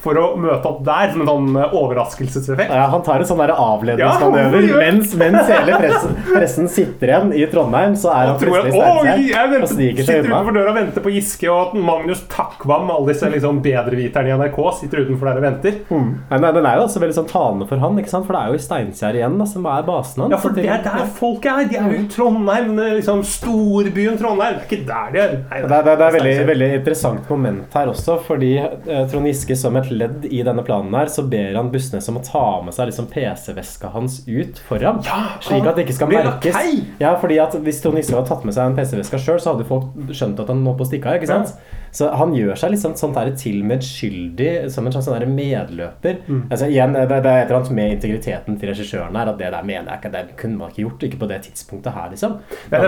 For å møte opp der som en sånn eh, overraskelseseffekt. Ja, han tar en sånn Ja, avledningsmanøver. gjør- mens, mens hele pressen, pressen sitter igjen i Trondheim, så er han plutselig i «Oi, og sniker seg sitter unna. utenfor døra og venter på Giske, og Magnus Takvam, alle disse liksom bedreviterne i NRK, sitter utenfor der og venter. Nei, nei, den er jo også veldig sånn talende for han, ikke sant? for det er jo i Steinkjer igjen da, som er basen hans. Ja, for det er der folk er. De er jo i Trondheim, liksom storbyen Trondheim. Det er ikke der de er. Nei, Det er, det er, det er veldig, veldig interessant moment her også, fordi eh, Trond Giske som et ledd i denne planen her, så ber han Bussnes om å ta med seg liksom PC-veska hans ut foran. slik at det ikke skal merkes. Ja, fordi at Hvis Trond Giske hadde tatt med seg en PC-veska sjøl, så hadde folk skjønt at han nå på stikka. ikke sant? Så han gjør seg liksom sånn her til medskyldig som en slags sånn medløper. Mm. Altså igjen, det, det er et eller annet med integriteten til regissøren her, at det der mener jeg ikke, det kunne man ikke gjort. Ikke på det tidspunktet her, liksom. Det er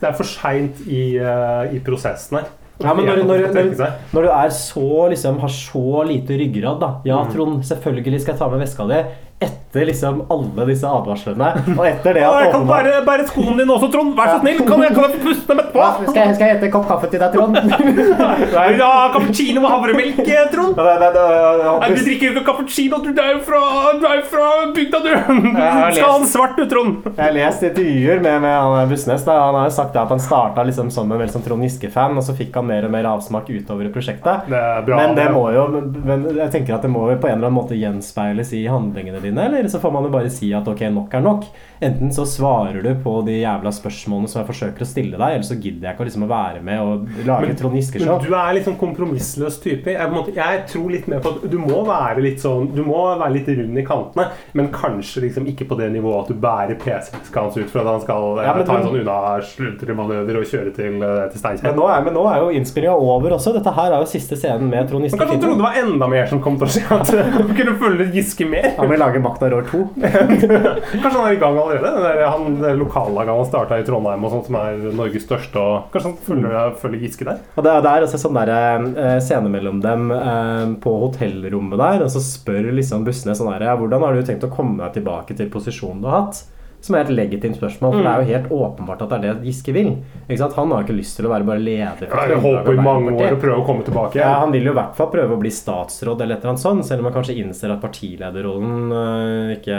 Det er for seint i, uh, i prosessen her. Ja, men når, når, når, når du er så, liksom, har så lite ryggrad da Ja, Mm. Trond, selvfølgelig skal jeg ta med veska di. Etter liksom alle disse advarslene. Og etter det Å, jeg at kan åpenbart- bære, bære skoene dine også, Trond! Vær så snill! Kan jeg, kan jeg få puste dem etterpå? skal, jeg, skal jeg hente en kopp kaffe til deg, Trond? Vil du ha cappuccino med havremelk, eh, Trond? Nei, du drikker jo ikke cappuccino, du er jo fra, du er jo fra bygda, du! har Skal ha den lest- svart, du, Trond! Jeg har lest intervjuer med, med han Bussnes. Da. Han har jo sagt at han starta liksom som en veldig sånn Trond Giske-fan, og så fikk han mer og mer avsmak utover i prosjektet. Det er bra. men det må jo men jeg tenker at det må jo på en eller annen måte gjenspeiles i handlingene dine, eller? eller så får man jo bare si at ok, nok er nok. Enten så svarer du på de jævla spørsmålene som jeg forsøker å stille deg, eller så gidder jeg ikke liksom å være med og lage Men- Trond Giske-show. Men du er litt sånn kompromissløs type. Jeg, måte, jeg tror litt mer på at du må være litt sånn Du må være litt rund i kantene, men kanskje liksom ikke på det nivået at du bærer PC-eska hans ut for at han skal eh, Ja, men ta en sånn unna-slutremanøver og kjøre til, eh, til Steinkjer. Men nå er, men nå er jo innspillinga over også. Dette her er jo siste scenen med Trond Men Giske. kanskje han trodde det var enda mer som kom til å skje? At [laughs] du kunne følge Giske mer? Ja, lage Makta rår 2. [laughs] Kanskje han er i gang allerede? Det der, han, det lokallaget han starta i Trondheim, og sånt, som er Norges største. Og kanskje han følger, følger Giske der? Og det, er- det er også sånn der, eh, scene mellom dem eh, på hotellrommet der, og så spør liksom bussene sånn her hvordan har du tenkt å komme deg tilbake til posisjonen du har hatt? Som er et legitimt spørsmål, for det er jo helt åpenbart at det er det Giske vil. Han har ikke lyst til å være bare leder. for Trøndelag holdt i mange år å prøve å komme tilbake. Ja, Han vil jo i hvert fall prøve å bli statsråd eller et eller annet sånt, selv om han kanskje innser at partilederrollen øh, ikke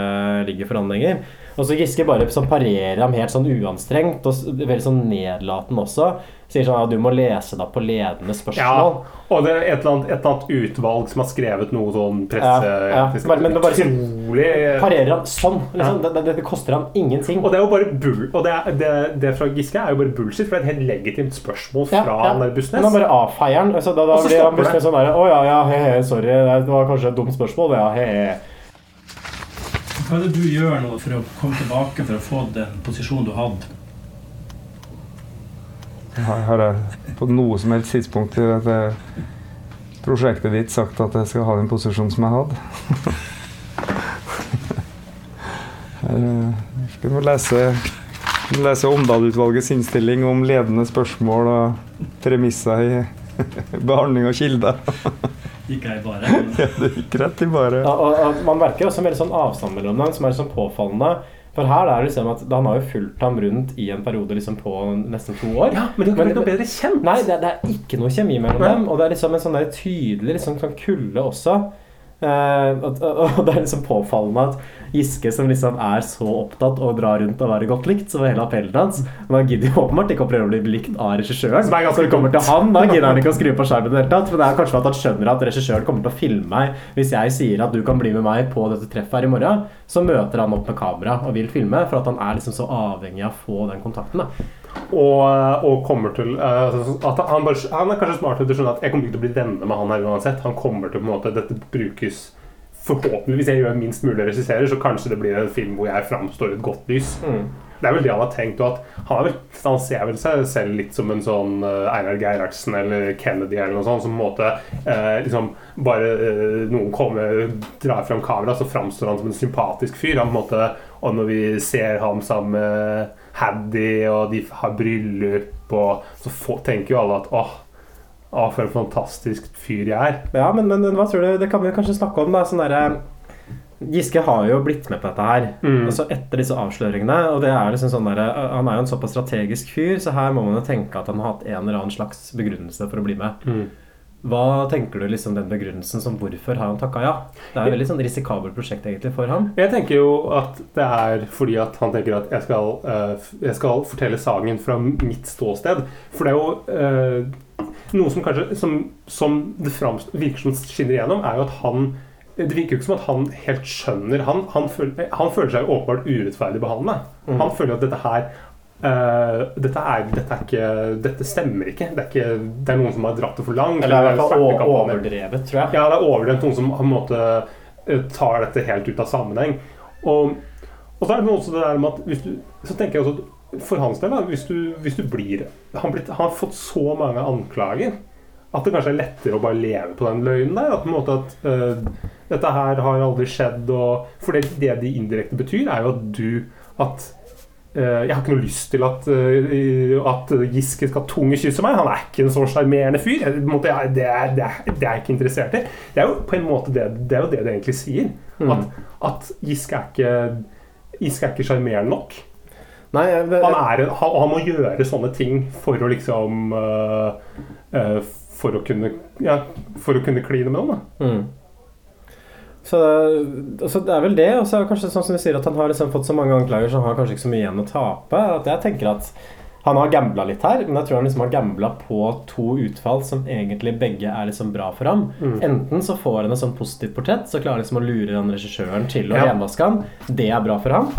ligger for han lenger. Og så Giske bare sånn parerer ham helt sånn uanstrengt og veldig sånn nedlatende også. Sier sånn at du må lese deg på ledende spørsmål. Ja, og det er et eller, annet, et eller annet utvalg som har skrevet noe sånn presse... Ja, ja. Bare- men det bare utrolig Parerer han sånn. Liksom. Det, det, det koster han ingenting. Og det er jo bare bull Og det, er, det, det fra Giske er jo bare bullshit, for det er et helt legitimt spørsmål fra Ja, ja. Bussnes. Men han bare avfeier den. Altså, da da blir han. Bussnes sånn der Å ja, ja, he, he, sorry. Det var kanskje et dumt spørsmål. Ja, he, he. Hva er det du gjør nå for å komme tilbake for å få den posisjonen du hadde? Har, jeg på noe som helst tidspunkt i dette prosjektet ditt sagt at jeg skal ha den posisjonen som jeg hadde? [laughs] Her, eh, skal lese, lese Omdal-utvalgets innstilling om ledende spørsmål og premisser i [laughs] behandling av kilder. [laughs] Gikk jeg bare? [laughs] Ja, det gikk rett i bare. Ja, og, og man merker også en veldig sånn avstand mellom dem, som er sånn påfallende. For her er det liksom at Han har jo fulgt ham rundt i en periode liksom på nesten to år. Ja, men det har ikke blitt noe bedre kjent. Nei, det, det er ikke noe kjemi mellom Nei. dem. Og det er liksom en sånn der tydelig liksom, sånn kulde også. Eh, og, og det er liksom påfallende at Giske, som liksom er så opptatt og å dra rundt og være godt likt, så var hele appellen hans Men han gidder jo åpenbart ikke å prøve å bli likt av regissøren. Så det kommer til han, da gidder han ikke å skru på skjermen i det hele tatt. Men det er kanskje at han skjønner at regissøren kommer til å filme meg hvis jeg sier at du kan bli med meg på dette treffet her i morgen. Så møter han opp med kamera og vil filme, for at han er liksom så avhengig av å få den kontakten. da Og, og kommer til eh, at han, bare, han er kanskje smart til å skjønne at jeg kommer ikke til å bli venner med han her uansett. Han kommer til på en måte Dette brukes Forhåpentligvis jeg gjør minst mulig regisserer, så kanskje det blir en film hvor jeg framstår et godt lys. Mm. Det er vel det han har tenkt. Og at han, vel, han ser vel seg selv litt som en sånn eh, Einar Gerhardsen eller Kennedy eller noe sånt. Som på en måte eh, liksom bare eh, noen kommer, drar fram kamera, så framstår han som en sympatisk fyr. Han på en måte, og når vi ser ham sammen med Haddy, og de har bryllup, og så får, tenker jo alle at åh, åh, for en fantastisk fyr jeg er. Ja, men, men, hva tror du? Det kan vi kanskje snakke om. da Sånn derre Giske har jo blitt med på dette her. Mm. Altså Etter disse avsløringene. Og det er liksom sånn der, Han er jo en såpass strategisk fyr, så her må man jo tenke at han har hatt en eller annen slags begrunnelse for å bli med. Mm. Hva tenker du liksom den begrunnelsen som hvorfor har han takka ja? Det er et veldig sånn risikabelt prosjekt egentlig for ham. Jeg tenker jo at det er fordi at han tenker at jeg skal, eh, jeg skal fortelle sagen fra mitt ståsted. For det er jo eh, noe som kanskje som, som det virker som skinner igjennom, er jo at han det virker jo ikke som at han helt skjønner Han, han, føler, han føler seg jo åpenbart urettferdig behandla. Mm. Han føler at dette her uh, dette, er, dette, er ikke, dette stemmer ikke. Det er, ikke. det er noen som har dratt det for langt. Eller i det er fall hvert fall overdrevet, tror jeg. Ja, det er overdrevet. Noen som på en måte eh, tar dette helt ut av sammenheng. Og, og så er det også det der med at du, Så tenker jeg også at for hans del, da, hvis du, hvis du blir han, blitt, han har fått så mange anklager at det kanskje er lettere å bare leve på den løgnen der. At, på en måte at uh, dette her har aldri skjedd. Og, for det, det de indirekte betyr, er jo at du At uh, jeg har ikke noe lyst til at, uh, at Giske skal tungekysse meg. Han er ikke en så sjarmerende fyr. Jeg, måte, jeg, det, er, det, er, det er jeg ikke interessert i. Det er jo på en måte det det, er jo det, det egentlig sier. Mm. At, at Giske er ikke Giske er ikke sjarmerende nok. Nei, jeg, Han, er, han, han må gjøre sånne ting for å liksom uh, uh, For å kunne Ja, for å kunne kline med. Da. Mm. Så altså, det er vel det. Og så er det kanskje sånn som du sier at han har liksom fått så mange anklager, så han har kanskje ikke så mye igjen å tape. At jeg tenker at Han har gambla litt her, men jeg tror han liksom har gambla på to utfall som egentlig begge er liksom bra for ham. Mm. Enten så får han et sånn positivt portrett, så klarer han liksom å lure den regissøren til å Ja. renvaske han. Det er bra for ham.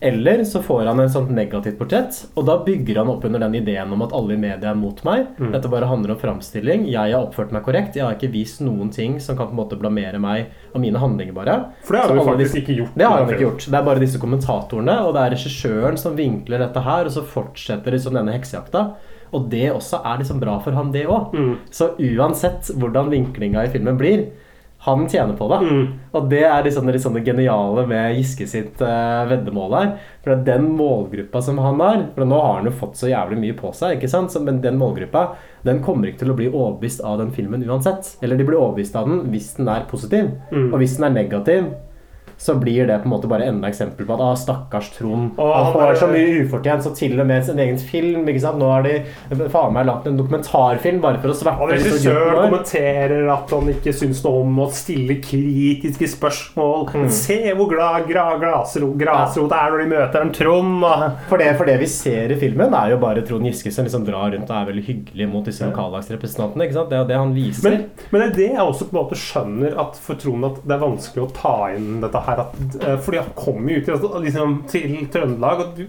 Eller så får han en sånt negativt portrett, og da bygger han opp under den ideen om at alle i media er mot meg. Mm. Dette bare handler om framstilling. Jeg har oppført meg korrekt. Jeg har ikke vist noen ting som kan på en måte blamere meg og mine handlinger, bare. For det har Så du faktisk disse- ikke gjort. Det har han ikke gjort. Det er bare disse kommentatorene, og det er regissøren som vinkler dette her, og så fortsetter liksom denne heksejakta. Og det også er liksom bra for han, det òg. Mm. Så uansett hvordan vinklinga i filmen blir, han tjener på det. Mm. Og det er liksom det, liksom det geniale med Giske sitt uh, veddemål her. For den målgruppa som han har For nå har han jo fått så jævlig mye på seg, ikke sant? Så, men den målgruppa den kommer ikke til å bli overbevist av den filmen uansett. Eller de blir overbevist av den hvis den er positiv. Mm. Og hvis den er negativ, så blir det på en måte bare enda eksempel på at ah, stakkars Trond Og Han får er- så mye ufortjent, så til og med sin egen film ikke sant? Nå har de faen meg lagt en dokumentarfilm bare for å sverte Og regissøren kommenterer at han ikke syns noe om å stille kritiske spørsmål. Mm. Se hvor glad gra, grasro, grasrot er når de møter en Trond. og- For det, for det vi ser i filmen, er jo bare Trond Giske som liksom drar rundt og er veldig hyggelig mot disse lokallagsrepresentantene. ikke sant? Det er det han viser. Men, men det er det jeg også på en måte skjønner at for Trond at det er vanskelig å ta inn dette her. At, eh, fordi han kommer jo ut liksom, til Trøndelag. Og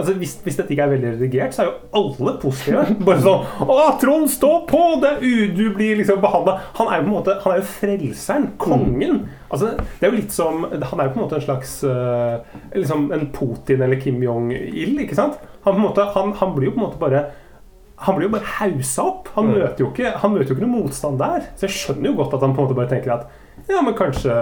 altså hvis, hvis dette ikke er veldig redigert, så er jo alle positive. [laughs] Bare sånn Å, Trond, stå på! Det er u, du blir liksom behandla Han er jo på en måte Han er jo frelseren. Kongen. Altså, det er jo litt som Han er jo på en måte en slags eh, liksom En Putin eller Kim Jong-il, ikke sant? Han, måte, han, han blir jo på en måte bare han blir jo bare hausa opp. Han, Mm. møter jo ikke, han møter jo ikke noe motstand der. Så jeg skjønner jo godt at han på en måte bare tenker at ja, men kanskje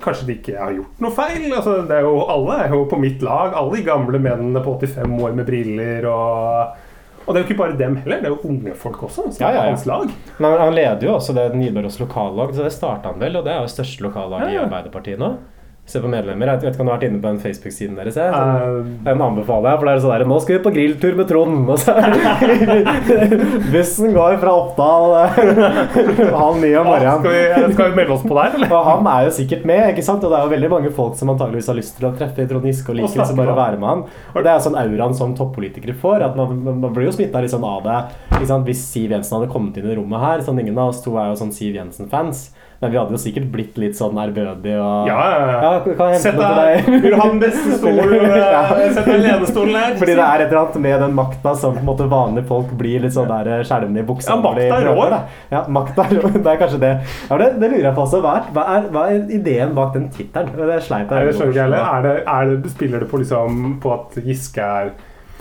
Kanskje de ikke har gjort noe feil. Altså, det er jo, alle er jo på mitt lag. Alle de gamle mennene på 85 år med briller. Og, og det er jo ikke bare dem heller, det er jo unge folk også. Som Ja, ja, ja. hans lag. Men han leder jo også det Nidaros lokallag, så det starta han vel, og det er jo største lokallag i. Arbeiderpartiet nå. Se på medlemmer. Jeg vet ikke om du har vært inne på den Facebook-siden deres? Jeg. Eh, Den anbefaler jeg, for det er sånn der Nå skal vi på grilltur med Trond! Og så [laughs] Bussen går fra Oppdal [laughs] halv ni om morgenen. Skal vi, skal vi melde oss på der, eller? Og han er jo sikkert med, ikke sant? og det er jo veldig mange folk som antageligvis har lyst til å treffe Trond Giske og liker liksom bare å være med han. Og det er sånn auraen som toppolitikere får. at Man, man blir jo smitta litt sånn av det. Hvis Siv Jensen hadde kommet inn i rommet her sånn Ingen av oss to er jo sånn Siv Jensen-fans. Men vi hadde jo sikkert blitt litt sånn ærbødige og Ja, ja, ja. Sett deg-? Vil du ha den beste [laughs] stolen? [laughs] ja. sett deg i lenestolen her. Fordi det er et eller annet med den makta som på en måte vanlige folk blir litt sånn der skjelvne skjelvende i buksa. Ja, makta er rå. Ja, makta er rå. Det er kanskje det. Ja, det, det lurer jeg på også. Hva er, hva er, hva er ideen bak den tittelen? Det sleit jeg med. Er er spiller det på, liksom, på at Giske er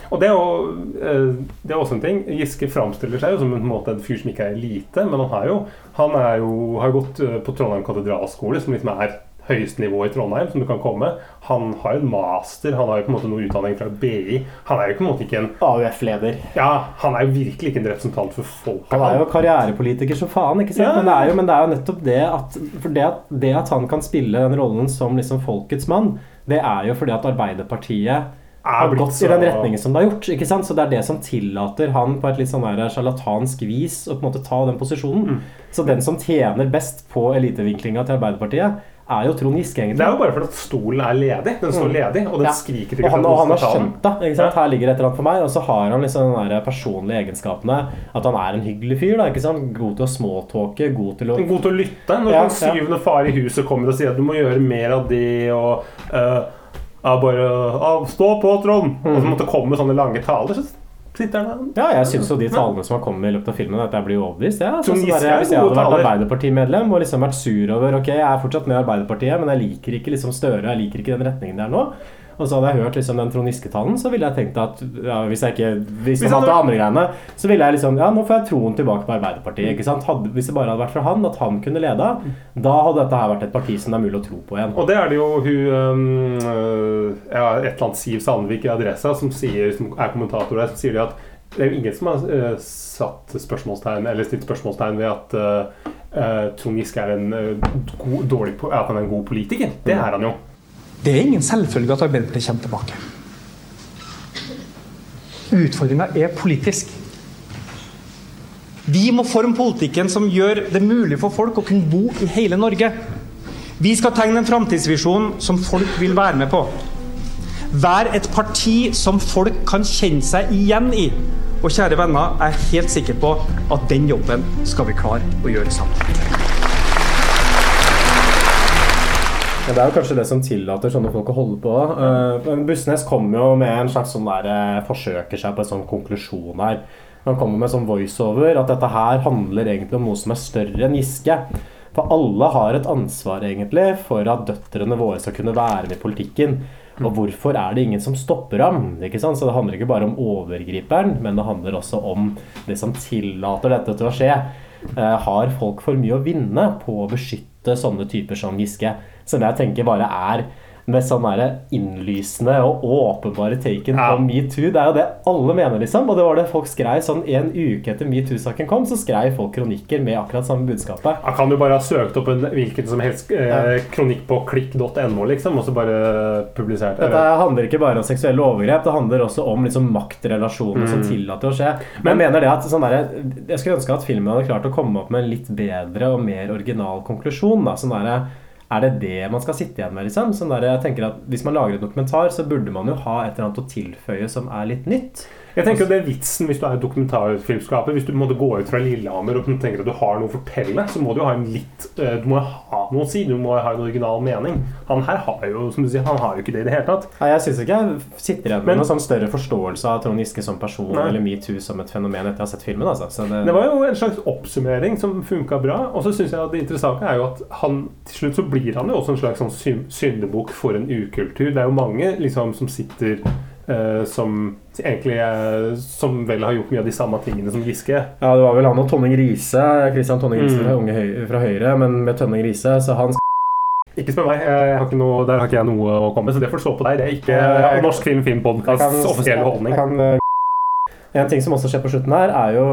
Og det er jo eh, det er også en ting. Giske framstiller seg jo som en, måte en fyr som ikke er elite, men han, har jo, han er jo, har gått eh, på Trondheim katedralskole, som liksom er høyeste nivå i Trondheim som du kan komme. Han har jo en master, han har jo på en måte noe utdanning fra BI. Han er jo på en måte ikke en AUF-leder. Ja, han er jo virkelig ikke en representant for folket. Han er jo karrierepolitiker som faen, ikke sant? Ja. Men, det er jo, men det er jo nettopp det at det at, det at han kan spille den rollen som liksom folkets mann, det er jo fordi at Arbeiderpartiet har blitt gått i den retningen som det har gjort. ikke sant? Så det er det som tillater han på et litt sånn sjarlatansk vis å på en måte ta den posisjonen. Mm. Så den som tjener best på elitevinklinga til Arbeiderpartiet, er jo Trond Giske, egentlig. Det er jo bare fordi at stolen er ledig. Den står Mm. ledig, og den Ja. skriker til og han, og han har skjønt det. Ikke sant? Her ligger et eller annet for meg. Og så har han liksom den der personlige egenskapene. At han er en hyggelig fyr. da, ikke sant? God til å småtalke, god til å God til å lytte. Når Ja, den syvende far i huset kommer og sier at du må gjøre mer av det, og eh, ja, bare å Stå på, Trond! Og så måtte komme sånne lange taler. Så sitter han der. Mm. Ja, jeg syns jo de talene som har kommet i løpet av filmen, at jeg blir overbevist. Ja, der, er hvis jeg hadde vært. Arbeiderpartimedlem og liksom vært sur over Ok, jeg er fortsatt med i Arbeiderpartiet, men jeg liker ikke liksom Støre, jeg liker ikke den retningen det er nå. Og så hadde jeg hørt liksom den Trond Giske-talen, så ville jeg tenkt at ja, hvis jeg ikke Hvis han hadde andre greiene, så ville jeg liksom Ja, nå får jeg troen tilbake på Arbeiderpartiet. ikke sant? Hadde, hvis det bare hadde vært for han, at han kunne leda, da hadde dette her vært et parti som det er mulig å tro på igjen. Og det er det jo hun um, ja, Et eller annet Siv Sandvik i Adressa som, sier, som er kommentator der, som sier at det er jo ingen som har eh, satt spørsmålstegn Eller stilt spørsmålstegn ved at uh, Trond Giske er en god, dårlig, at han er en god politiker. Det er han jo. Det er ingen selvfølge at Arbeiderpartiet kommer tilbake. Utfordringa er politisk. Vi må forme politikken som gjør det mulig for folk å kunne bo i hele Norge. Vi skal tegne en framtidsvisjon som folk vil være med på. Vær et parti som folk kan kjenne seg igjen i. Og kjære venner, jeg er helt sikker på at den jobben skal vi klare å gjøre sammen. Ja, det er jo kanskje det som tillater sånne folk å holde på. Uh, men Bussnes kommer jo med en slags sånn der, eh, forsøker seg på en sånn konklusjon her. Han kommer med sånn voiceover at dette her handler egentlig om noe som er større enn Giske. For alle har et ansvar egentlig for at døtrene våre skal kunne være med i politikken. Og hvorfor er det ingen som stopper ham? Ikke sant? Så det handler ikke bare om overgriperen, men det handler også om det som tillater dette til å skje. Eh, har folk for mye å vinne på å beskytte sånne typer som Giske? Som jeg tenker bare er med sånn der innlysende og åpenbare taken på metoo. Det er jo det alle mener, liksom. Og det var det folk skrev sånn en uke etter metoo-saken kom, så skrev folk kronikker med akkurat samme budskapet. Jeg kan jo bare ha søkt opp en hvilken som helst eh, kronikk på klikk.no, liksom, og så bare publisert det. Dette handler ikke bare om seksuelle overgrep, det handler også om liksom, maktrelasjoner Mm. som tillater å skje. Men jeg mener det at sånn der, Jeg skulle ønske at filmen hadde klart å komme opp med en litt bedre og mer original konklusjon. Da. Sånn der, er det det man skal sitte igjen med? liksom? Sånn der, jeg tenker at Hvis man lager en dokumentar, så burde man jo ha et eller annet å tilføye som er litt nytt. Jeg tenker at det er vitsen hvis du er dokumentarfilmskaper. Hvis du måtte gå ut fra Lillehammer og tenker at du har noe å fortelle, så må du jo ha en litt eh, Du må ha noe å si. Du må ha en original mening. Han her har jo som du sier, han har jo ikke det i det hele tatt. Nei, Jeg syns ikke jeg sitter igjen med noen sånn større forståelse av Trond Giske som person Nei. eller metoo som et fenomen etter jeg har sett filmen. Altså. Så det, Det var jo en slags oppsummering som funka bra. Og så synes jeg at det interessante er jo at han til slutt så blir han jo også en slags sånn syndebukk for en ukultur. Det er jo mange liksom som sitter eh, som egentlig uh, Som vel har gjort mye av de samme tingene som Giske. Ja, det var vel han og Tonning Riise. Kristian Tonning Riise Mm. fra, Høy fra Høyre, men med Tønning Riise, så han Ikke spør meg. Har ikke noe, der har ikke jeg noe å komme med, så det får stå på deg. Det er ikke uh, Norsk Film Filmpodkasts offisielle holdning. Kan, eh, en ting som også skjer på slutten her, er jo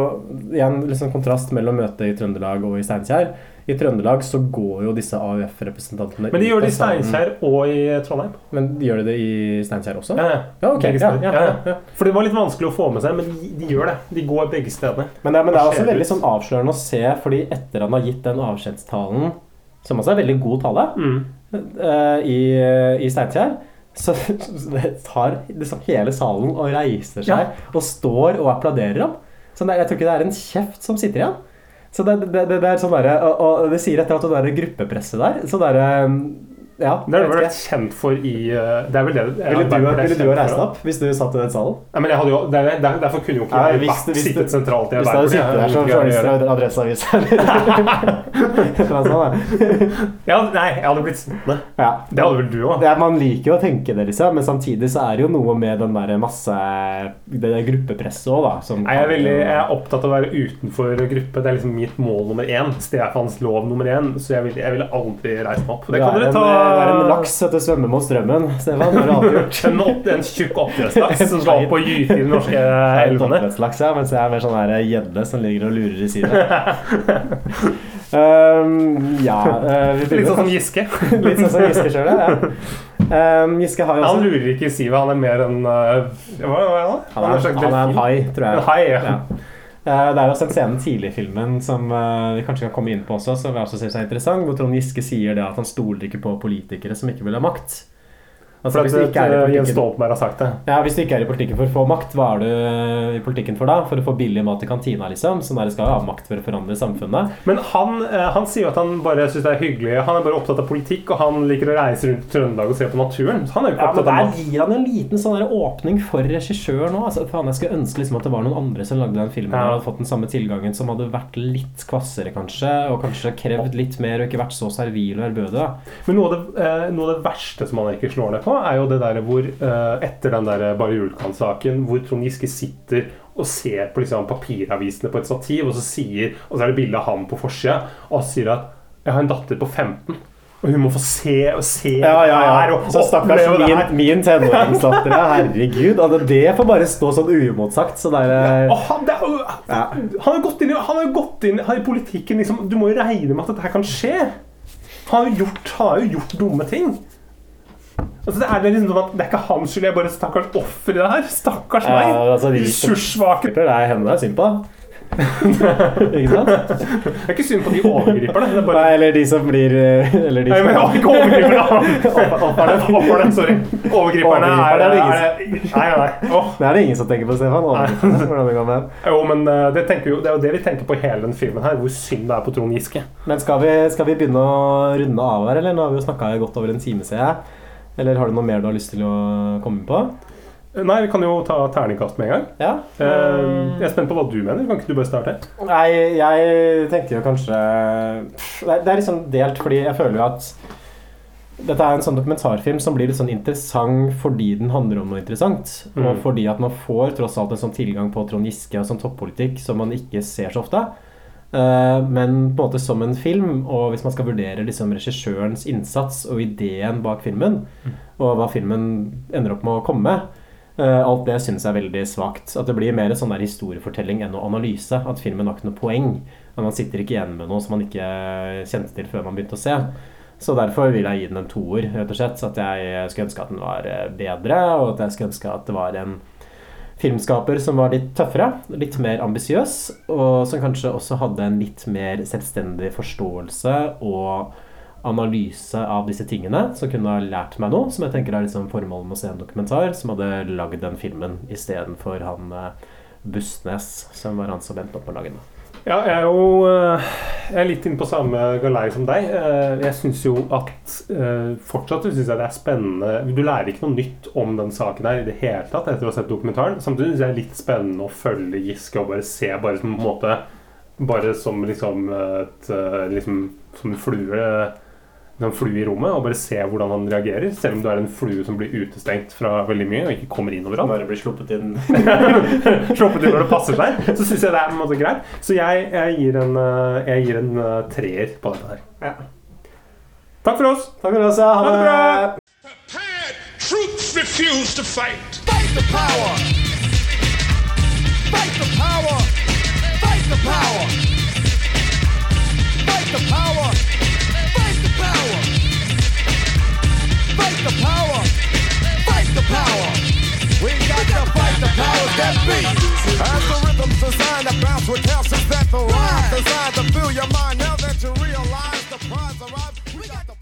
igjen liksom kontrast mellom møtet i Trøndelag og i Steinkjer. I Trøndelag så går jo disse AUF-representantene Men de gjør det i. Steinkjer og i Trondheim. Men de gjør de det i Steinkjer også? Ja, Ja, ok. Begge Ja, ja, Ja. For det var litt vanskelig å få med seg, men de, de gjør det. De går begge stedene. Men det, men det er også veldig sånn avslørende å se, fordi etter han har gitt den avskjedstalen, som altså er veldig god tale, Mm. eh, i, i Steinkjer, så [laughs] tar liksom hele salen og reiser seg og står og applauderer ham. Så jeg tror ikke det er en kjeft som sitter igjen. Så det, det, det, det er sånn derre og, og det sier etter at det der gruppepresset der, så derre Ja. Det har du vært kjent for i eh, Det er vel det Ville du, ville du ha reist deg opp hvis du satt i den salen? Nei, men jeg hadde jo, det er, der, Derfor kunne jo ikke jeg hvis- vært- hvis sittet sentralt i Hvis du hadde sittet der som journalist Arbeiderpartiet. fra Adresseavisen [laughs] Ja, nei, jeg hadde blitt sittende. Ja. Det hadde vel du òg? Man liker jo å tenke det, liksom, men samtidig så er det jo noe med den der masse Det der gruppepresset òg, da. Som Nei, jeg, er veldig, jeg er opptatt av å være utenfor gruppe. Det er liksom mitt mål nummer én. Stefans lov nummer én. Så jeg ville jeg ville aldri reist meg opp. Det kan dere ta er en laks etter du svømmer mot strømmen, Stefan. Det har du. En, opp, en tjukk oppdrettslaks [laughs] som skal opp og gyte i den norske er elvene. oppdrettslaks, ja, mens jeg er mer sånn gjedde som ligger og lurer i siden. [laughs] Um, ja uh, vi [laughs] Litt sånn som Giske. Litt sånn som Giske sjøl, ja. Um, Giske har jo Han lurer ikke i sivet, han er mer en uh, Hva hva er han? Han er, han er en hai, tror jeg. En hai, ja. Eh, Det er også en scene tidlig i filmen som eh, vi kanskje kan komme inn på også, som jeg også synes er interessant, hvor Trond Giske sier det at han stoler ikke på politikere som ikke vil ha makt. Altså, For at er i uh, Jens Stoltenberg har sagt det. ja, Hvis du ikke er i politikken for å få makt, hva er du i politikken for da? For å få billig mat i kantina, liksom? Sånn der skal ha makt for å forandre samfunnet. Men han, eh, han sier jo at han bare syns det er hyggelig. Han er bare opptatt av politikk, og han liker å reise rundt Trøndelag og se på naturen. Så han er jo ikke Ja, opptatt av Der gir han en liten sånn åpning for regissør nå. Altså, faen, jeg skulle ønske liksom at det var noen andre som lagde den filmen Ja. og hadde fått den samme tilgangen, som hadde vært litt kvassere, kanskje, og kanskje krevd litt mer og ikke vært så servil og ærbødig. Men noe av, det, eh, noe av det verste som han ikke slår ned på, er jo det der hvor eh, etter den der Bare Julkan-saken, hvor Trond Giske sitter og ser på liksom, papiravisene på et stativ, og så sier Og så er det bilde av han på forsida, og så sier at 'Jeg har en datter på 15'. Og hun må få se og se Ja, ja, ja. her, og Så stakkars min, min tenåringsdatter, [laughs] herregud. Altså, det får bare stå sånn uimotsagt. Så der, ja, Og han, det han har gått inn, han har gått inn i politikken liksom, Du må jo regne med at dette her kan skje. Han har jo gjort, han har jo gjort dumme ting. Altså, det, er det, liksom, som at det er ikke hans skyld, jeg er bare stakkars offer i det her. Stakkars meg. Ja, altså, de- Ressurssvake. Det er henne det er synd på. [laughs] Ikke sant? Det er ikke synd på de overgriperne. Er bare Nei, eller de som blir eh, Eller de Nei, men men ikke overgriperne! [laughs] Ofrene. Sorry. Overgriperne er, er det ingen er Nei, nei. Det er det ingen som tenker på, Stefan. Jo, men eh, det, jo, det er jo det vi tenker på i hele den filmen her. Hvor synd det er på Trond Giske. Men skal vi, skal vi begynne å runde av her, eller? Nå har vi jo snakka godt over en time, ser jeg. Eller har du noe mer du har lyst til å komme på? Nei, vi kan jo ta terningkast med en gang. Ja. Uh, jeg er spent på hva du mener. Kan ikke du bare starte? Nei, jeg tenker jo kanskje Det er, litt sånn liksom delt, fordi jeg føler jo at dette er en sånn dokumentarfilm som blir litt sånn interessant fordi den handler om noe interessant. Mm. Og fordi at man får tross alt en sånn tilgang på Trond Giske og sånn toppolitikk som man ikke ser så ofte. Eh, men på en måte som en film, og hvis man skal vurdere liksom regissørens innsats og ideen bak filmen, og hva filmen ender opp med å komme med, eh, alt det syns jeg er veldig svakt. At det blir mer sånn der historiefortelling enn noe analyse. At filmen har ikke noe poeng. At man sitter ikke igjen med noe som man ikke kjente til før man begynte å se. Så derfor vil jeg gi den en toer, rett og slett. Så at jeg skulle ønske at den var eh, bedre, og at jeg skulle ønske at det var en filmskaper som var litt tøffere, litt mer ambisiøs, og som kanskje også hadde en litt mer selvstendig forståelse og analyse av disse tingene, som kunne ha lært meg noe, som jeg tenker er liksom formålet med å se en dokumentar, som hadde lagd den filmen istedenfor han eh, Bustnes, som var han som endte opp med å lage den. Ja, jeg er jo eh, jeg er litt inne på samme galei som deg. Eh, Jeg syns jo at eh, fortsatt synes jeg det er spennende Du lærer ikke noe nytt om den saken her i det hele tatt etter å ha sett dokumentaren. Samtidig syns jeg det er litt spennende å følge Giske og bare se bare som en måte Bare som liksom et liksom, Som en flue en flue i rommet og bare se hvordan han reagerer. Selv om du er en flue som blir utestengt fra veldig mye og ikke kommer inn overalt. Bare blir sluppet inn. [laughs] sluppet inn når det passer seg. Så syns jeg det er en måte greit. Så jeg, jeg, gir en, eh, jeg gir en eh, treer på dette her. Ja. Takk for oss. Takk for oss, ja. Ha det bra. Troops refuse to fight. Fight the power. Fight the power. Fight the power. Fight the power. Fight the power. Fight the power. We gotta fight the powers that be. Algorithms designed to bounce with calcium that the rhyme. Designed to fill your mind now that you realize the prize arrives. We got the